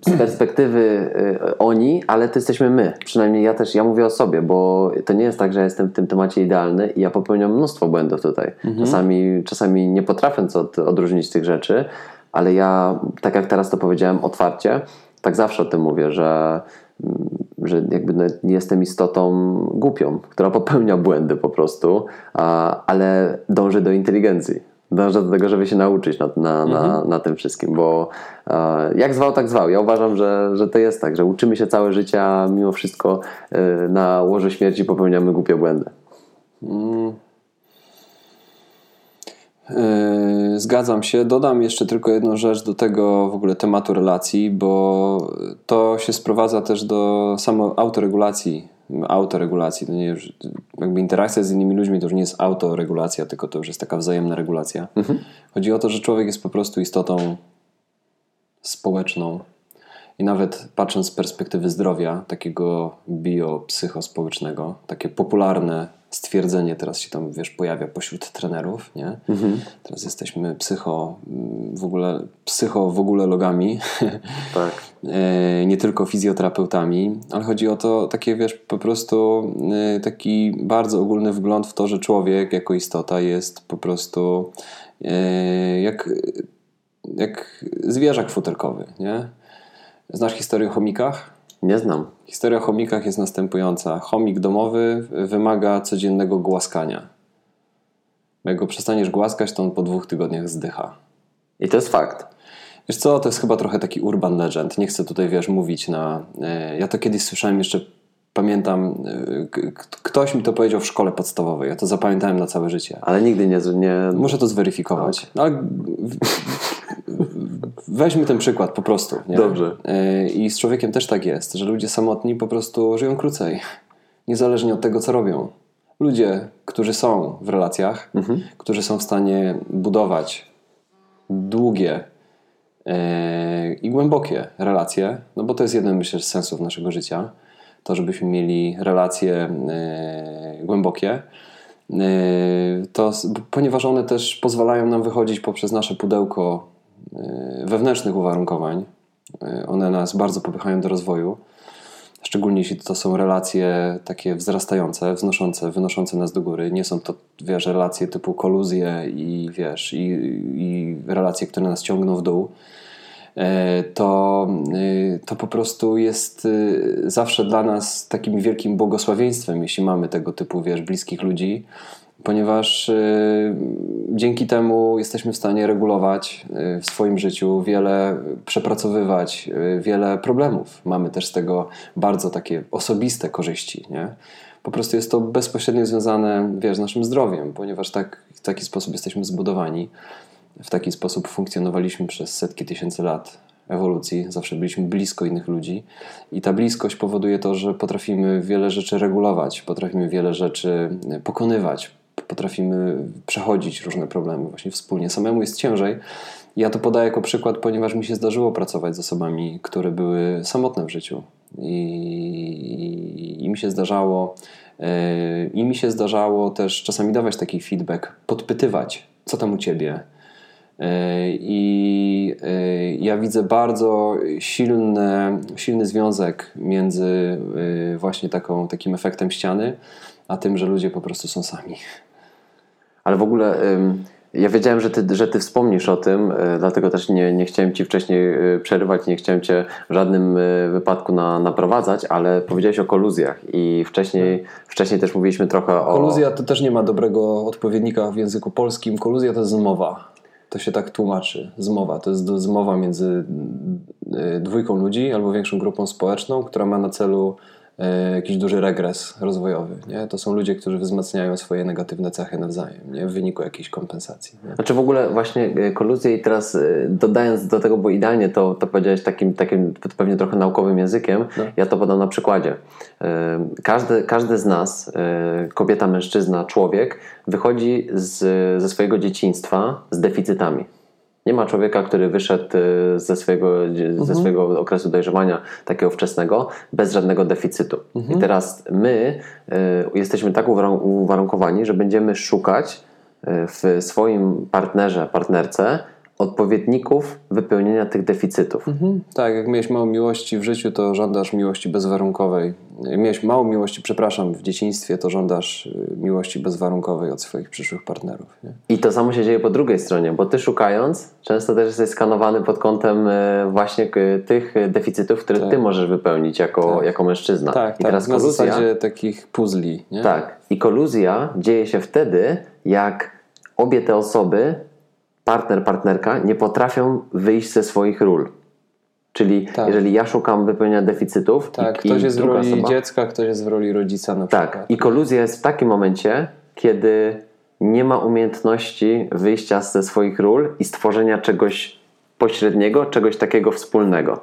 z, perspektywy y, oni, ale to jesteśmy my. Przynajmniej ja też, ja mówię o sobie, bo to nie jest tak, że ja jestem w tym temacie idealny i ja popełniam mnóstwo błędów tutaj. Mhm. Czasami, czasami nie potrafiąc od, odróżnić tych rzeczy, ale ja, tak jak teraz to powiedziałem otwarcie, tak zawsze o tym mówię, że że jakby no, jestem istotą głupią, która popełnia błędy po prostu, ale dąży do inteligencji dążę do tego, żeby się nauczyć na, na, mhm. na, na tym wszystkim, bo jak zwał, tak zwał. Ja uważam, że, że to jest tak, że uczymy się całe życie, a mimo wszystko e, na łożu śmierci popełniamy głupie błędy. Mm. E, zgadzam się. Dodam jeszcze tylko jedną rzecz do tego w ogóle tematu relacji, bo to się sprowadza też do samo autoregulacji autoregulacji. To nie jakby interakcja z innymi ludźmi to już nie jest autoregulacja, tylko to już jest taka wzajemna regulacja. Mhm. Chodzi o to, że człowiek jest po prostu istotą społeczną. I nawet patrząc z perspektywy zdrowia, takiego biopsychospołecznego, takie popularne stwierdzenie teraz się tam, wiesz, pojawia pośród trenerów, nie? Teraz jesteśmy psycho, mm, w ogóle, psycho w ogóle logami, (laughs) Tak. E, nie tylko fizjoterapeutami, ale chodzi o to takie, wiesz, po prostu e, taki bardzo ogólny wgląd w to, że człowiek jako istota jest po prostu e, jak, jak zwierzak futerkowy, nie? Znasz historię o chomikach? Nie znam. Historia o chomikach jest następująca. Chomik domowy wymaga codziennego głaskania. Jak go przestaniesz głaskać, to on po dwóch tygodniach zdycha. I to jest fakt. Wiesz co, to jest chyba trochę taki urban legend. Nie chcę tutaj, wiesz, mówić na... e, Ja to kiedyś słyszałem jeszcze, pamiętam, e, ktoś mi to powiedział w szkole podstawowej. Ja to zapamiętałem na całe życie. Ale nigdy nie... nie... Muszę to zweryfikować. No, ale weźmy ten przykład po prostu. Nie? Dobrze. E, I z człowiekiem też tak jest, że ludzie samotni po prostu żyją krócej. Niezależnie od tego, co robią. Ludzie, którzy są w relacjach, którzy są w stanie budować długie e, i głębokie relacje, no bo to jest jeden, myślę, z sensów naszego życia, to, żebyśmy mieli relacje e, głębokie, to, ponieważ one też pozwalają nam wychodzić poprzez nasze pudełko wewnętrznych uwarunkowań. E, One nas bardzo popychają do rozwoju. Szczególnie jeśli to są relacje takie wzrastające, wznoszące, wynoszące nas do góry. Nie są to, wiesz, relacje typu koluzje i, wiesz, i, i relacje, które nas ciągną w dół. E, To, e, to po prostu jest zawsze dla nas takim wielkim błogosławieństwem, jeśli mamy tego typu, wiesz, bliskich ludzi, ponieważ e, dzięki temu jesteśmy w stanie regulować e, w swoim życiu wiele, przepracowywać e, wiele problemów. Mamy też z tego bardzo takie osobiste korzyści, nie? Po prostu jest to bezpośrednio związane, wiesz, z naszym zdrowiem, ponieważ tak, w taki sposób jesteśmy zbudowani. W taki sposób funkcjonowaliśmy przez setki tysięcy lat ewolucji, zawsze byliśmy blisko innych ludzi i ta bliskość powoduje to, że potrafimy wiele rzeczy regulować, potrafimy wiele rzeczy pokonywać, potrafimy przechodzić różne problemy właśnie wspólnie. Samemu jest ciężej. Ja to podaję jako przykład, ponieważ mi się zdarzyło pracować z osobami, które były samotne w życiu i, i mi się zdarzało yy, i mi się zdarzało też czasami dawać taki feedback, podpytywać, co tam u ciebie, i y, ja widzę bardzo silny, silny związek między właśnie taką, takim efektem ściany, a tym, że ludzie po prostu są sami. Ale w ogóle ja wiedziałem, że ty, że ty wspomnisz o tym, y, dlatego też nie, nie chciałem ci wcześniej y, przerywać, nie chciałem cię w żadnym y, wypadku na, naprowadzać, ale powiedziałeś o koluzjach i wcześniej, wcześniej też mówiliśmy trochę o... Koluzja to też nie ma dobrego odpowiednika w języku polskim. Koluzja to jest zmowa. To się tak tłumaczy. Zmowa. To jest zmowa między dwójką ludzi albo większą grupą społeczną, która ma na celu jakiś duży regres rozwojowy. Nie? To są ludzie, którzy wzmacniają swoje negatywne cechy nawzajem nie? w wyniku jakiejś kompensacji. Nie? Znaczy w ogóle właśnie y, koluzję i teraz y, dodając do tego, bo idealnie to, to powiedziałeś takim, takim pewnie trochę naukowym językiem, No. ja to podam na przykładzie. Każdy, każdy z nas, kobieta, mężczyzna, człowiek, wychodzi z, ze swojego dzieciństwa z deficytami. Nie ma człowieka, który wyszedł y, ze swojego, ze swojego okresu dojrzewania takiego wczesnego bez żadnego deficytu. I teraz my y, jesteśmy tak uwarun- uwarunkowani, że będziemy szukać y, w swoim partnerze, partnerce odpowiedników wypełnienia tych deficytów. Tak, jak miałeś mało miłości w życiu, to żądasz miłości bezwarunkowej. Jak miałeś mało miłości, przepraszam, w dzieciństwie, to żądasz y, miłości bezwarunkowej od swoich przyszłych partnerów. Nie? I to samo się dzieje po drugiej stronie, bo ty szukając, często też jesteś skanowany pod kątem e, właśnie k- tych deficytów, które ty możesz wypełnić jako, jako mężczyzna. Tak, I tak. teraz na koluzja, zasadzie takich puzli. Nie? tak. I koluzja dzieje się wtedy, jak obie te osoby, partner, partnerka, nie potrafią wyjść ze swoich ról. Czyli Tak. jeżeli ja szukam wypełnienia deficytów Tak, i, ktoś i jest w roli osoba, dziecka, ktoś jest w roli rodzica na Tak, przykład. i koluzja jest w takim momencie, kiedy nie ma umiejętności wyjścia ze swoich ról i stworzenia czegoś pośredniego, czegoś takiego wspólnego.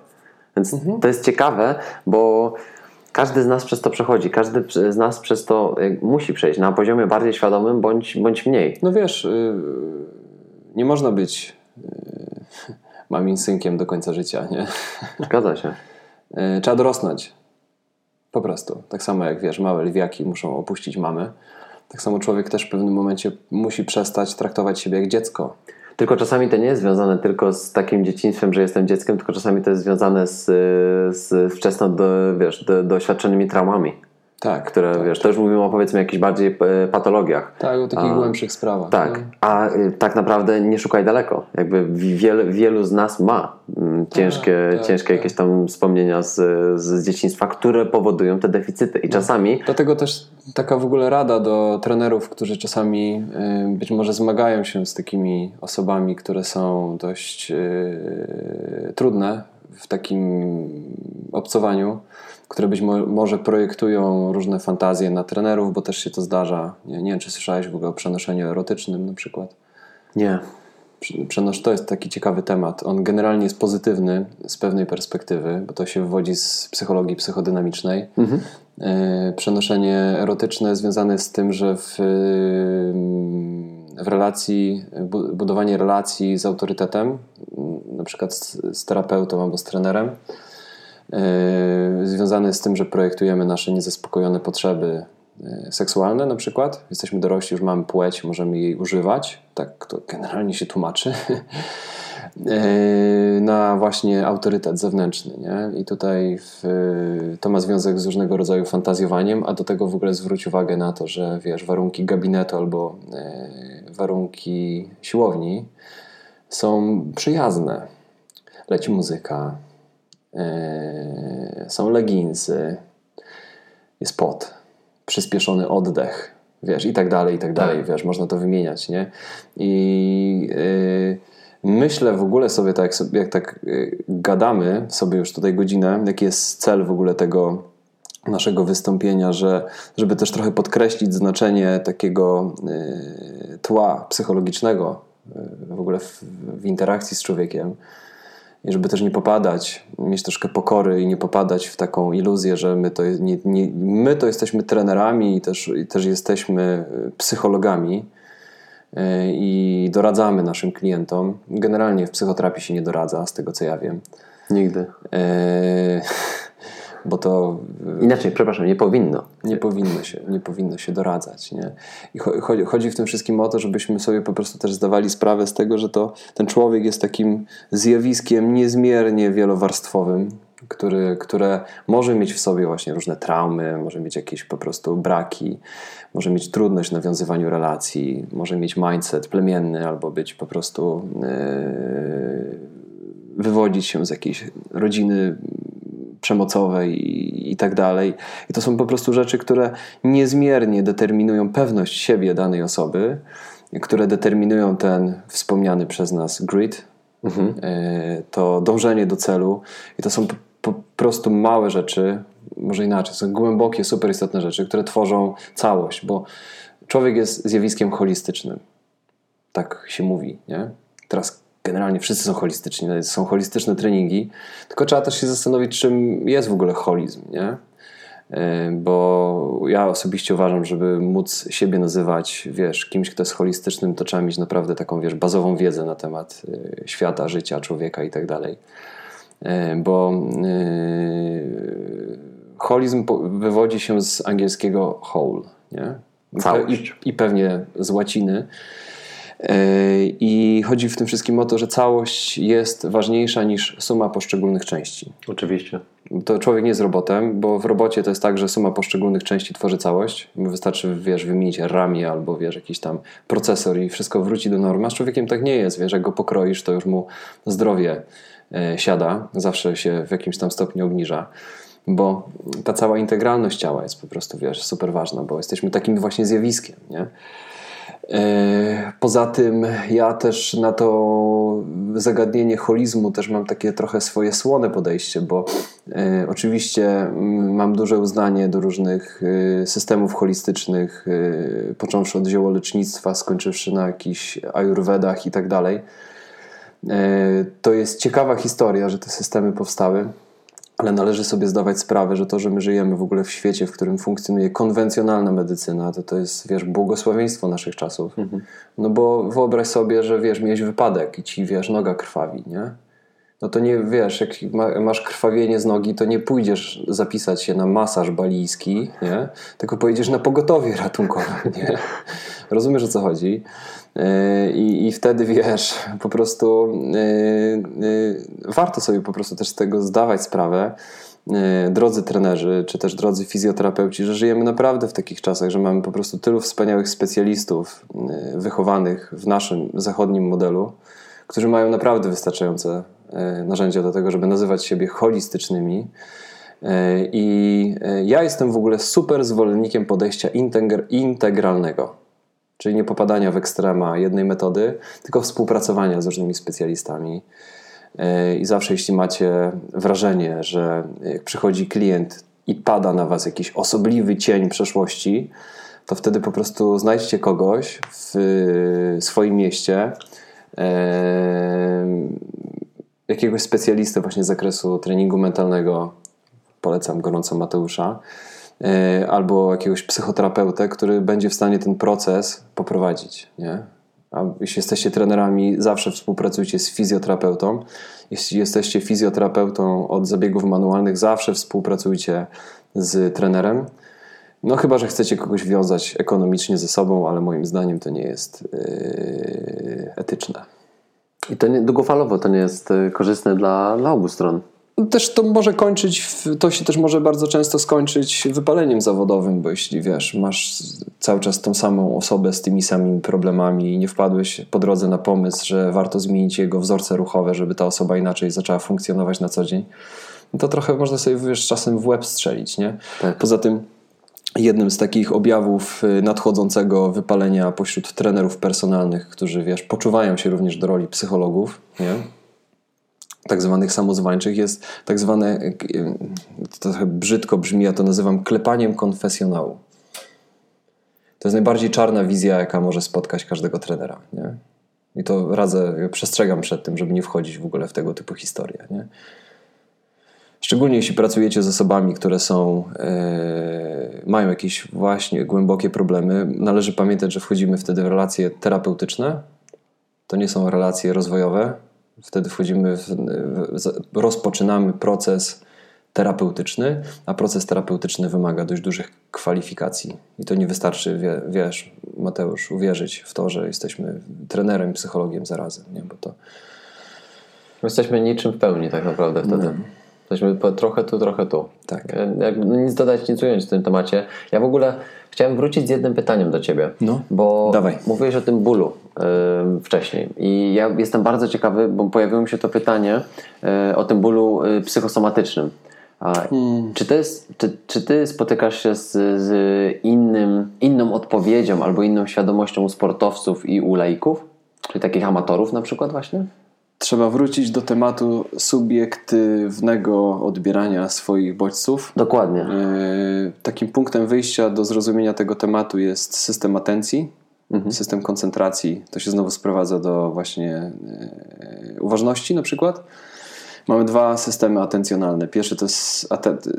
Więc Mhm. to jest ciekawe, bo każdy z nas przez to przechodzi, każdy z nas przez to musi przejść na poziomie bardziej świadomym bądź, bądź mniej. No wiesz, y, nie można być (laughs) y, mamin synkiem do końca życia, nie? Zgadza się. Y, Trzeba dorosnąć. Po prostu. Tak samo jak wiesz, małe lwiaki muszą opuścić mamę. Tak samo człowiek też w pewnym momencie musi przestać traktować siebie jak dziecko. Tylko czasami to nie jest związane tylko z takim dzieciństwem, że jestem dzieckiem, tylko czasami to jest związane z, z wczesno do, wiesz, do, doświadczonymi traumami. Tak. Które, tak, wiesz, to już mówimy o powiedzmy jakichś bardziej e, patologiach. Tak, o takich A, głębszych sprawach. Tak, nie? a y, tak naprawdę nie szukaj daleko. Jakby wielu, wielu z nas ma mm, ciężkie, tak, ciężkie tak. jakieś tam wspomnienia z, z dzieciństwa, które powodują te deficyty. I czasami Dlatego też taka w ogóle rada do trenerów, którzy czasami y, być może zmagają się z takimi osobami, które są dość y, trudne w takim obcowaniu, które być mo- może projektują różne fantazje na trenerów, bo też się to zdarza. Nie, nie wiem, czy słyszałeś w ogóle o przenoszeniu erotycznym na przykład. nie. Przenosz to jest taki ciekawy temat. On generalnie jest pozytywny z pewnej perspektywy, bo to się wywodzi z psychologii psychodynamicznej. E, Przenoszenie erotyczne związane jest z tym, że w, w relacji, bu- budowanie relacji z autorytetem, przykład z, z terapeutą albo z trenerem, związane jest z tym, że projektujemy nasze niezaspokojone potrzeby e, seksualne na przykład. Jesteśmy dorośli, już mamy płeć, możemy jej używać. Tak to generalnie się tłumaczy. E, (laughs) na właśnie autorytet zewnętrzny. Nie? I tutaj w, to ma związek z różnego rodzaju fantazjowaniem, a do tego w ogóle zwróć uwagę na to, że wiesz, warunki gabinetu albo warunki siłowni są przyjazne. Leci muzyka, e, są leginsy, jest pot, przyspieszony oddech, wiesz, i tak dalej, i tak dalej, wiesz, można to wymieniać, nie? I yy, myślę w ogóle sobie tak, jak, sobie, jak tak yy, gadamy sobie już tutaj godzinę, jaki jest cel w ogóle tego naszego wystąpienia, że żeby też trochę podkreślić znaczenie takiego yy, tła psychologicznego yy, w ogóle w, w interakcji z człowiekiem, i żeby też nie popadać, mieć troszkę pokory i nie popadać w taką iluzję, że my to, nie, nie, my to jesteśmy trenerami i też, i też jesteśmy psychologami yy, i doradzamy naszym klientom. Generalnie w psychoterapii się nie doradza, z tego co ja wiem. Nigdy. Yy, bo to Inaczej, przepraszam, nie powinno. nie powinno się, nie powinno się doradzać. Nie? I cho- chodzi, chodzi w tym wszystkim o to, żebyśmy sobie po prostu też zdawali sprawę z tego, że to ten człowiek jest takim zjawiskiem niezmiernie wielowarstwowym, który, które może mieć w sobie właśnie różne traumy, może mieć jakieś po prostu braki, może mieć trudność w nawiązywaniu relacji, może mieć mindset plemienny albo być po prostu yy, wywodzić się z jakiejś rodziny przemocowej i, i tak dalej. I to są po prostu rzeczy, które niezmiernie determinują pewność siebie danej osoby, które determinują ten wspomniany przez nas grid, e, to dążenie do celu. I to są po, po prostu małe rzeczy, może inaczej, są głębokie, super istotne rzeczy, które tworzą całość, bo człowiek jest zjawiskiem holistycznym. Tak się mówi, nie? Teraz generalnie wszyscy są holistyczni, są holistyczne treningi, tylko trzeba też się zastanowić, czym jest w ogóle holizm, nie? Yy, Bo ja osobiście uważam, żeby móc siebie nazywać, wiesz, kimś, kto jest holistycznym, to trzeba mieć naprawdę taką, wiesz, bazową wiedzę na temat yy, świata, życia, człowieka i tak dalej. Yy, Bo holizm wywodzi się z angielskiego whole, nie? Całość. I, I pewnie z łaciny. Yy, I chodzi w tym wszystkim o to, że całość jest ważniejsza niż suma poszczególnych części. Oczywiście. To człowiek nie jest robotem, bo w robocie to jest tak, że suma poszczególnych części tworzy całość. Wystarczy, wiesz, wymienić ramię albo, wiesz, jakiś tam procesor i wszystko wróci do normy. A z człowiekiem tak nie jest, wiesz, jak go pokroisz, to już mu zdrowie e, siada, zawsze się w jakimś tam stopniu obniża. Bo ta cała integralność ciała jest po prostu, wiesz, super ważna, bo jesteśmy takim właśnie zjawiskiem, nie? E, Poza tym ja też na to zagadnienie holizmu też mam takie trochę swoje słone podejście, bo e, oczywiście mm, mam duże uznanie do różnych e, systemów holistycznych, począwszy od ziołolecznictwa, skończywszy na jakichś ajurwedach i tak dalej. To jest ciekawa historia, że te systemy powstały. Ale należy sobie zdawać sprawę, że to, że my żyjemy w ogóle w świecie, w którym funkcjonuje konwencjonalna medycyna, to to jest, wiesz, błogosławieństwo naszych czasów. No bo wyobraź sobie, że, wiesz, miałeś wypadek i ci, wiesz, noga krwawi, nie? No to nie wiesz, jak ma, masz krwawienie z nogi, to nie pójdziesz zapisać się na masaż balijski, nie? tylko pojedziesz na pogotowie ratunkowe. (laughs) Nie? Rozumiesz o co chodzi? Yy, I, I wtedy wiesz, po prostu yy, yy, warto sobie po prostu też z tego zdawać sprawę, drodzy trenerzy, czy też drodzy fizjoterapeuci, że żyjemy naprawdę w takich czasach, że mamy po prostu tylu wspaniałych specjalistów wychowanych w naszym zachodnim modelu, którzy mają naprawdę wystarczające narzędzia do tego, żeby nazywać siebie holistycznymi. Yy, I yy, ja jestem w ogóle super zwolennikiem podejścia integr- integralnego czyli nie popadania w ekstrema jednej metody, tylko współpracowania z różnymi specjalistami. I zawsze, jeśli macie wrażenie, że jak przychodzi klient i pada na was jakiś osobliwy cień przeszłości, to wtedy po prostu znajdźcie kogoś w swoim mieście, jakiegoś specjalistę właśnie z zakresu treningu mentalnego. Polecam gorąco Mateusza E, albo jakiegoś psychoterapeutę, który będzie w stanie ten proces poprowadzić. Nie? A jeśli jesteście trenerami, zawsze współpracujcie z fizjoterapeutą. Jeśli jesteście fizjoterapeutą od zabiegów manualnych, zawsze współpracujcie z trenerem. No chyba, że chcecie kogoś wiązać ekonomicznie ze sobą, ale moim zdaniem to nie jest yy, etyczne. I to nie, długofalowo to nie jest e, korzystne dla, dla obu stron też to może kończyć, to się też może bardzo często skończyć wypaleniem zawodowym, bo jeśli wiesz, masz cały czas tą samą osobę z tymi samymi problemami i nie wpadłeś po drodze na pomysł, że warto zmienić jego wzorce ruchowe, żeby ta osoba inaczej zaczęła funkcjonować na co dzień, to trochę można sobie wiesz, czasem w łeb strzelić, nie? Tak. Poza tym jednym z takich objawów y, nadchodzącego wypalenia pośród trenerów personalnych, którzy wiesz, poczuwają się również do roli psychologów, nie? tak zwanych samozwańczych jest tak zwane, to trochę brzydko brzmi, ja to nazywam klepaniem konfesjonału. To jest najbardziej czarna wizja, jaka może spotkać każdego trenera. Nie? I to radzę, przestrzegam przed tym, żeby nie wchodzić w ogóle w tego typu historie. Nie? Szczególnie jeśli pracujecie z osobami, które są, e, mają jakieś właśnie głębokie problemy, należy pamiętać, że wchodzimy wtedy w relacje terapeutyczne. To nie są relacje rozwojowe, Wtedy wchodzimy, w, w, rozpoczynamy proces terapeutyczny, a proces terapeutyczny wymaga dość dużych kwalifikacji. I to nie wystarczy, wie, wiesz, Mateusz, uwierzyć w to, że jesteśmy trenerem, psychologiem zarazem, nie? bo to... Jesteśmy niczym w pełni tak naprawdę wtedy. No. Jesteśmy trochę tu, trochę tu. Tak. Jak, nic dodać, nic ująć w tym temacie. Ja w ogóle chciałem wrócić z jednym pytaniem do Ciebie. No, bo dawaj. mówiłeś o tym bólu yy, wcześniej. I ja jestem bardzo ciekawy, bo pojawiło mi się to pytanie yy, o tym bólu yy, psychosomatycznym. Hmm. Czy, jest, czy, czy ty spotykasz się z, z innym, inną odpowiedzią albo inną świadomością u sportowców i u laików? Czyli takich amatorów na przykład właśnie? Trzeba wrócić do tematu subiektywnego odbierania swoich bodźców. Dokładnie. E, takim punktem wyjścia do zrozumienia tego tematu jest system atencji, mhm. system koncentracji. To się znowu sprowadza do właśnie e, uważności na przykład. Mamy dwa systemy atencjonalne. Pierwszy to jest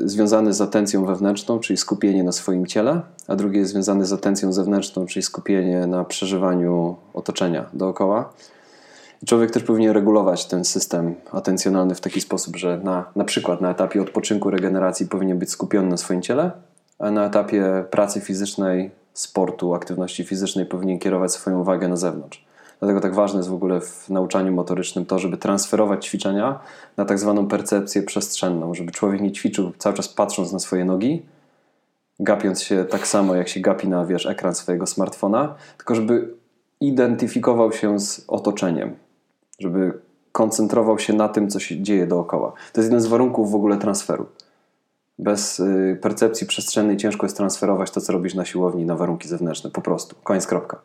związany z atencją wewnętrzną, czyli skupienie na swoim ciele, a drugi jest związany z atencją zewnętrzną, czyli skupienie na przeżywaniu otoczenia dookoła. Człowiek też powinien regulować ten system atencjonalny w taki sposób, że na, na przykład na etapie odpoczynku, regeneracji powinien być skupiony na swoim ciele, a na etapie pracy fizycznej, sportu, aktywności fizycznej powinien kierować swoją uwagę na zewnątrz. Dlatego tak ważne jest w ogóle w nauczaniu motorycznym to, żeby transferować ćwiczenia na tak zwaną percepcję przestrzenną, żeby człowiek nie ćwiczył cały czas patrząc na swoje nogi, gapiąc się tak samo, jak się gapi na wiesz, ekran swojego smartfona, tylko żeby identyfikował się z otoczeniem, żeby koncentrował się na tym, co się dzieje dookoła. To jest jeden z warunków w ogóle transferu. Bez y, percepcji przestrzennej ciężko jest transferować to, co robisz na siłowni, na warunki zewnętrzne. Po prostu. Koniec, kropka.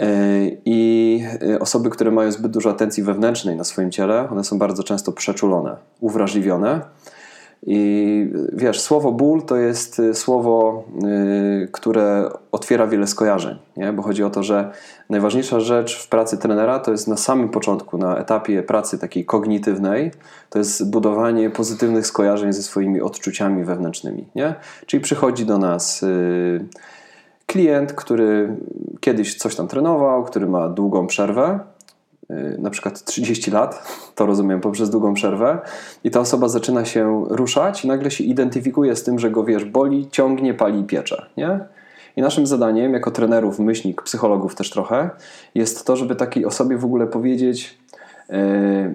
Y, I y, osoby, które mają zbyt dużo atencji wewnętrznej na swoim ciele, one są bardzo często przeczulone, uwrażliwione i wiesz, słowo ból to jest y, słowo, yy, które otwiera wiele skojarzeń, nie? bo chodzi o to, że najważniejsza rzecz w pracy trenera to jest na samym początku, na etapie pracy takiej kognitywnej, to jest budowanie pozytywnych skojarzeń ze swoimi odczuciami wewnętrznymi. Nie? Czyli przychodzi do nas yy, klient, który kiedyś coś tam trenował, który ma długą przerwę y, na przykład 30 lat, to rozumiem, poprzez długą przerwę i ta osoba zaczyna się ruszać i nagle się identyfikuje z tym, że go, wiesz, boli, ciągnie, pali i piecze, nie? I naszym zadaniem, jako trenerów, myślnik, psychologów też trochę, jest to, żeby takiej osobie w ogóle powiedzieć, yy,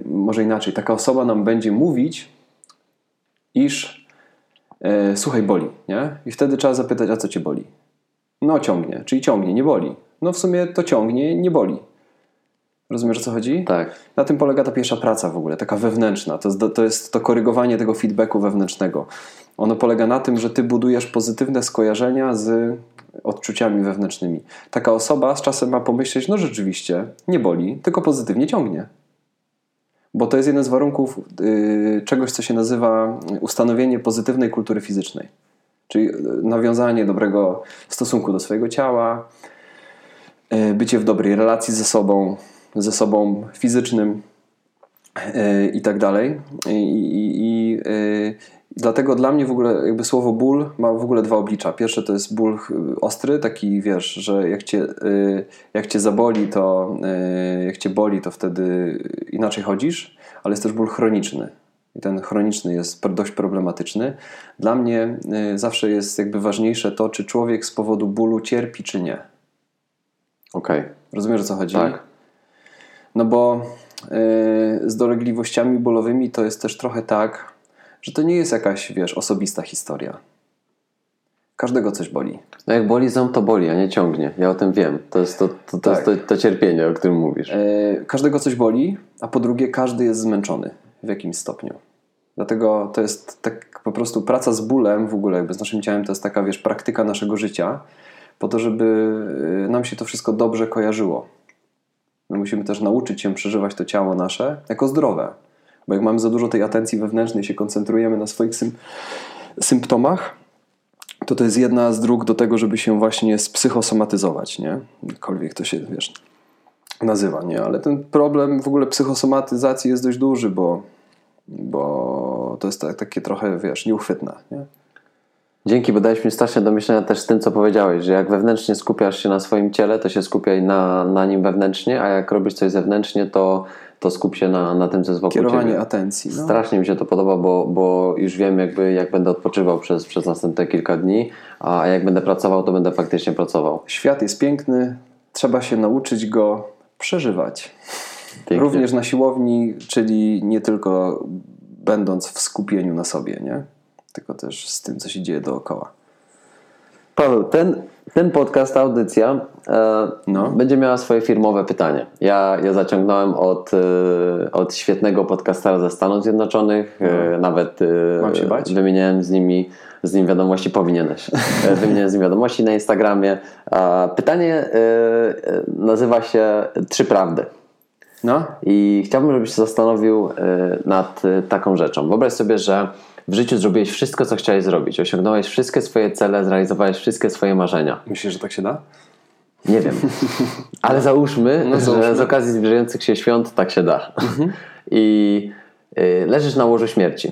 może inaczej, taka osoba nam będzie mówić, iż yy, słuchaj, boli, nie? I wtedy trzeba zapytać, a co cię boli? No ciągnie, czyli ciągnie, nie boli. No w sumie to ciągnie, nie boli. Rozumiesz o co chodzi? Tak. Na tym polega ta pierwsza praca w ogóle, taka wewnętrzna. To jest, to jest to korygowanie tego feedbacku wewnętrznego. Ono polega na tym, że ty budujesz pozytywne skojarzenia z odczuciami wewnętrznymi. Taka osoba z czasem ma pomyśleć, no rzeczywiście, nie boli, tylko pozytywnie ciągnie. Bo to jest jeden z warunków yy, czegoś, co się nazywa ustanowienie pozytywnej kultury fizycznej. Czyli nawiązanie dobrego stosunku do swojego ciała, yy, bycie w dobrej relacji ze sobą, ze sobą fizycznym yy, i tak dalej. I, i, i yy, dlatego dla mnie w ogóle jakby słowo ból ma w ogóle dwa oblicza. Pierwsze to jest ból ostry, taki wiesz, że jak cię, yy, jak cię zaboli, to jak cię boli, to wtedy inaczej chodzisz, ale jest też ból chroniczny. I ten chroniczny jest dość problematyczny. Dla mnie zawsze jest jakby ważniejsze to, czy człowiek z powodu bólu cierpi, czy nie. Okej. Okay. Rozumiesz o co chodzi? Tak. No bo yy, z dolegliwościami bólowymi to jest też trochę tak, że to nie jest jakaś, wiesz, osobista historia. Każdego coś boli. No jak boli ząb, to boli, a nie ciągnie. Ja o tym wiem. To jest to, to, to, tak. jest to, to cierpienie, o którym mówisz. Yy, każdego coś boli, a po drugie każdy jest zmęczony w jakimś stopniu. Dlatego to jest tak po prostu praca z bólem w ogóle, jakby z naszym ciałem, to jest taka, wiesz, praktyka naszego życia, po to, żeby y, nam się to wszystko dobrze kojarzyło. My musimy też nauczyć się przeżywać to ciało nasze jako zdrowe. Bo jak mamy za dużo tej atencji wewnętrznej, się koncentrujemy na swoich sym symptomach, to to jest jedna z dróg do tego, żeby się właśnie spsychosomatyzować, nie? Jakkolwiek to się, wiesz, nazywa, nie? Ale ten problem w ogóle psychosomatyzacji jest dość duży, bo, bo to jest tak, takie trochę, wiesz, nieuchwytne, nie? Dzięki, bo dałeś mi strasznie do myślenia też z tym, co powiedziałeś, że jak wewnętrznie skupiasz się na swoim ciele, to się skupiaj na, na nim wewnętrznie, a jak robisz coś zewnętrznie, to, to skup się na, na tym, co jest wokół Kierowanie ciebie. atencji. No. Strasznie mi się to podoba, bo, bo już wiem, jakby, jak będę odpoczywał przez, przez następne kilka dni, a jak będę pracował, to będę faktycznie pracował. Świat jest piękny, trzeba się nauczyć go przeżywać. Pięknie. Również na siłowni, czyli nie tylko będąc w skupieniu na sobie, nie? Tylko też z tym, co się dzieje dookoła. Paweł, ten, ten podcast, ta audycja e, no. będzie miała swoje firmowe pytanie. Ja, ja zaciągnąłem od, e, od świetnego podcastera ze Stanów Zjednoczonych, no. e, nawet e, wymieniałem z nimi z nim wiadomości, powinieneś. E, wymieniłem z nim wiadomości na Instagramie. pytanie e, nazywa się Trzy prawdy. No. I chciałbym, żebyś się zastanowił nad taką rzeczą. Wyobraź sobie, że w życiu zrobiłeś wszystko, co chciałeś zrobić. Osiągnąłeś wszystkie swoje cele, zrealizowałeś wszystkie swoje marzenia. Myślisz, że tak się da? Nie wiem. (laughs) Ale załóżmy, no, załóżmy. że z okazji zbliżających się świąt tak się da. Mhm. (laughs) I y, leżysz na łożu śmierci.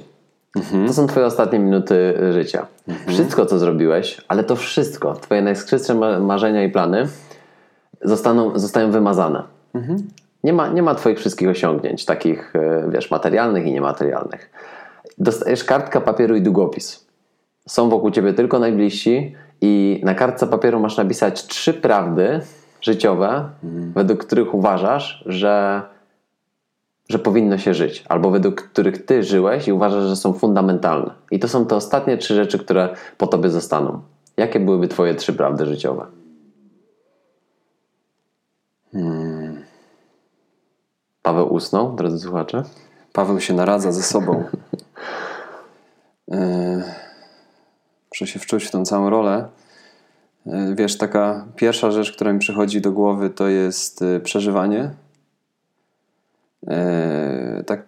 Mhm. To są twoje ostatnie minuty życia. Mhm. Wszystko, co zrobiłeś, ale to wszystko, twoje najskrzydsze marzenia i plany zostaną, zostają wymazane. Mhm. Nie, ma, nie ma twoich wszystkich osiągnięć, takich, y, wiesz, materialnych i niematerialnych dostajesz kartka papieru i długopis. Są wokół ciebie tylko najbliżsi i na kartce papieru masz napisać trzy prawdy życiowe, mhm. według których uważasz, że, że powinno się żyć, albo według których ty żyłeś i uważasz, że są fundamentalne. I to są te ostatnie trzy rzeczy, które po tobie zostaną. Jakie byłyby twoje trzy prawdy życiowe? Hmm. Paweł usnął, drodzy słuchacze? Paweł się naradza ze sobą. (laughs) Muszę się wczuć w tą całą rolę. E, wiesz, taka pierwsza rzecz, która mi przychodzi do głowy, to jest e, przeżywanie. E, tak,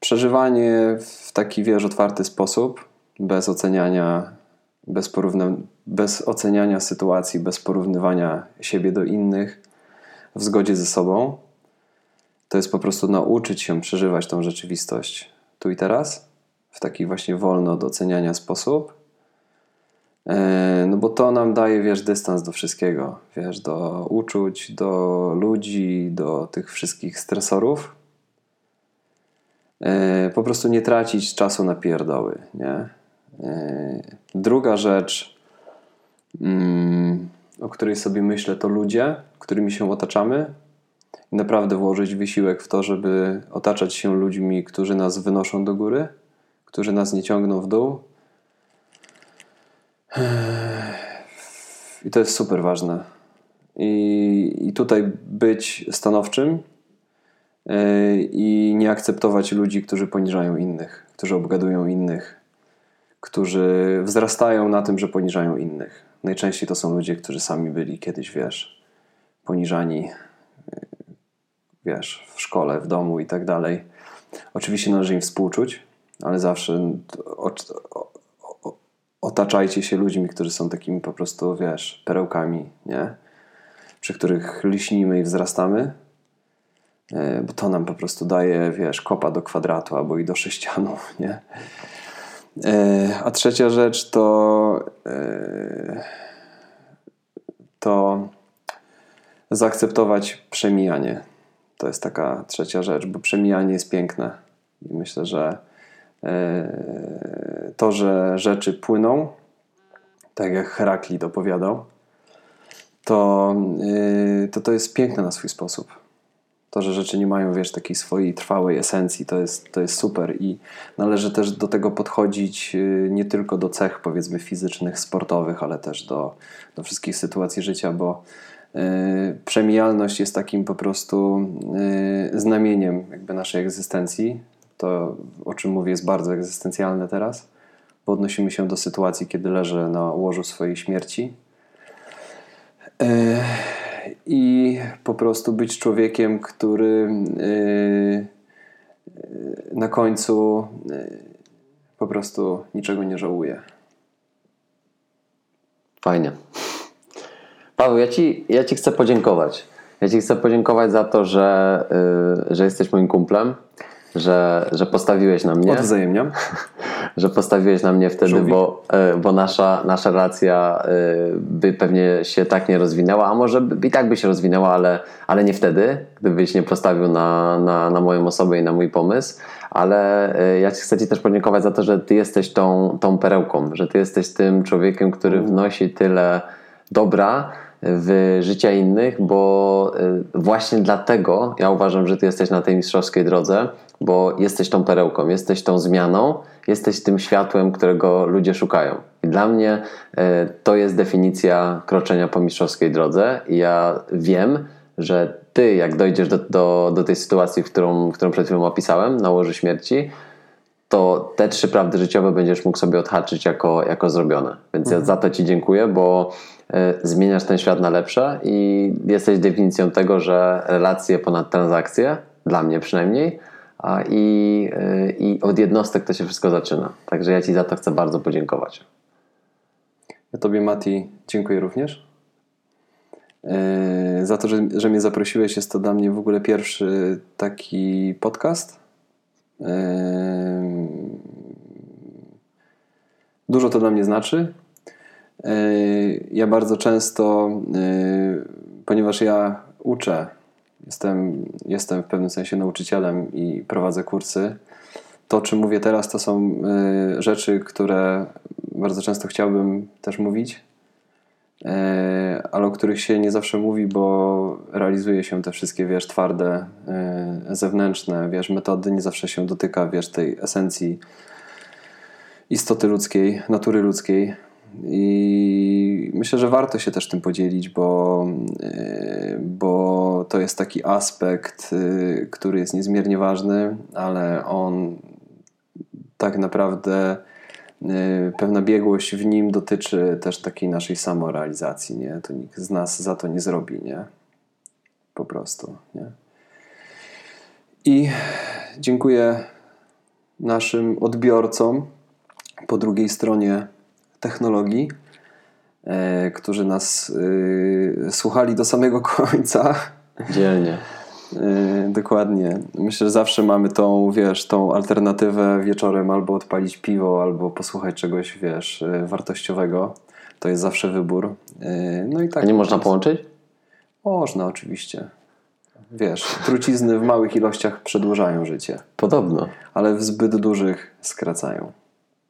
przeżywanie w taki, wiesz, otwarty sposób, bez oceniania, bez, porówna- bez oceniania sytuacji, bez porównywania siebie do innych, w zgodzie ze sobą. To jest po prostu nauczyć się przeżywać tą rzeczywistość tu i teraz w taki właśnie wolno do oceniania sposób. E, no bo to nam daje, wiesz, dystans do wszystkiego, wiesz, do uczuć, do ludzi, do tych wszystkich stresorów. E, po prostu nie tracić czasu na pierdoły, nie? E, druga rzecz, mm, o której sobie myślę, to ludzie, którymi się otaczamy. Naprawdę włożyć wysiłek w to, żeby otaczać się ludźmi, którzy nas wynoszą do góry, którzy nas nie ciągną w dół. I to jest super ważne. I, i tutaj być stanowczym yy, i nie akceptować ludzi, którzy poniżają innych, którzy obgadują innych, którzy wzrastają na tym, że poniżają innych. Najczęściej to są ludzie, którzy sami byli kiedyś, wiesz, poniżani, wiesz, w szkole, w domu i tak dalej. Oczywiście należy im współczuć, ale zawsze otaczajcie się ludźmi, którzy są takimi po prostu, wiesz, perełkami, nie? Przy których liśnimy i wzrastamy, e, bo to nam po prostu daje, wiesz, kopa do kwadratu albo i do sześcianu, (laughs) nie? E, a trzecia rzecz to e, to zaakceptować przemijanie. To jest taka trzecia rzecz, bo przemijanie jest piękne. I myślę, że to, że rzeczy płyną, tak jak Heraklit opowiadał, to, yy, to to jest piękne na swój sposób. To, że rzeczy nie mają, wiesz, takiej swojej trwałej esencji, to jest, to jest super i należy też do tego podchodzić yy, nie tylko do cech, powiedzmy, fizycznych, sportowych, ale też do, do wszystkich sytuacji życia, bo przemijalność jest takim po prostu znamieniem jakby naszej egzystencji. To, o czym mówię, jest bardzo egzystencjalne teraz bo odnosimy się do sytuacji, kiedy leżę na łożu swojej śmierci. E, I po prostu być człowiekiem, który e, e, na końcu po prostu niczego nie żałuje. Fajnie. Paweł, ja ci, ja ci chcę podziękować. Ja Ci chcę podziękować za to, że, że jesteś moim kumplem, że, że postawiłeś na mnie. Odwzajemniam. (laughs) że postawiłeś na mnie wtedy, bo, e, bo nasza, nasza relacja e, by pewnie się tak nie rozwinęła, a może i tak by się rozwinęła, ale, ale nie wtedy, gdybyś nie postawił na, na, na moją osobę i na mój pomysł. Ale e, ja chcę Ci też podziękować za to, że Ty jesteś tą, tą perełką, że Ty jesteś tym człowiekiem, który wnosi tyle dobra w życia innych, bo właśnie dlatego ja uważam, że Ty jesteś na tej mistrzowskiej drodze, bo jesteś tą perełką, jesteś tą zmianą, jesteś tym światłem, którego ludzie szukają. I dla mnie e, to jest definicja kroczenia po mistrzowskiej drodze. I ja wiem, że ty, jak dojdziesz do, do, do tej sytuacji, którą, którą przed chwilą opisałem, na łoży śmierci, to te trzy prawdy życiowe będziesz mógł sobie odhaczyć jako, jako zrobione. Więc mhm. ja za to Ci dziękuję, bo y, zmieniasz ten świat na lepsze i jesteś definicją tego, że relacje ponad transakcje, dla mnie przynajmniej, i, y, i od jednostek to się wszystko zaczyna. Także ja Ci za to chcę bardzo podziękować. Ja Tobie, Mati, dziękuję również. Y, za to, że, że mnie zaprosiłeś, jest to dla mnie w ogóle pierwszy taki podcast. Y, dużo to dla mnie znaczy. Ja bardzo często, ponieważ ja uczę Jestem, jestem w pewnym sensie nauczycielem i prowadzę kursy. To, czym mówię teraz, to są y, rzeczy, które bardzo często chciałbym też mówić, ale o których się nie zawsze mówi, bo realizuje się te wszystkie, wiesz, twarde, zewnętrzne, wiesz, metody, nie zawsze się dotyka, wiesz, tej esencji istoty ludzkiej, natury ludzkiej. I myślę, że warto się też tym podzielić, bo, e, bo to jest taki aspekt, e, który jest niezmiernie ważny, ale on tak naprawdę e, pewna biegłość w nim dotyczy też takiej naszej samorealizacji, nie? To nikt z nas za to nie zrobi, nie? Po prostu, nie? I dziękuję naszym odbiorcom po drugiej stronie technologii, e, którzy nas e, słuchali do samego końca. Dzielnie. E, dokładnie. Myślę, że zawsze mamy tą, wiesz, tą alternatywę wieczorem albo odpalić piwo, albo posłuchać czegoś, wiesz, wartościowego. to jest zawsze wybór. No i tak. A nie można połączyć? Można, oczywiście. Wiesz, trucizny w małych ilościach przedłużają życie, Podobno. ale w zbyt dużych skracają.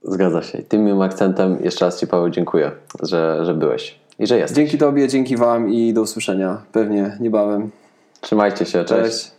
Zgadza się. Tym miłym akcentem jeszcze raz Ci Paweł dziękuję, że, że byłeś i że jesteś. Dzięki Tobie, dzięki Wam i do usłyszenia pewnie niebawem. Trzymajcie się, cześć. Cześć.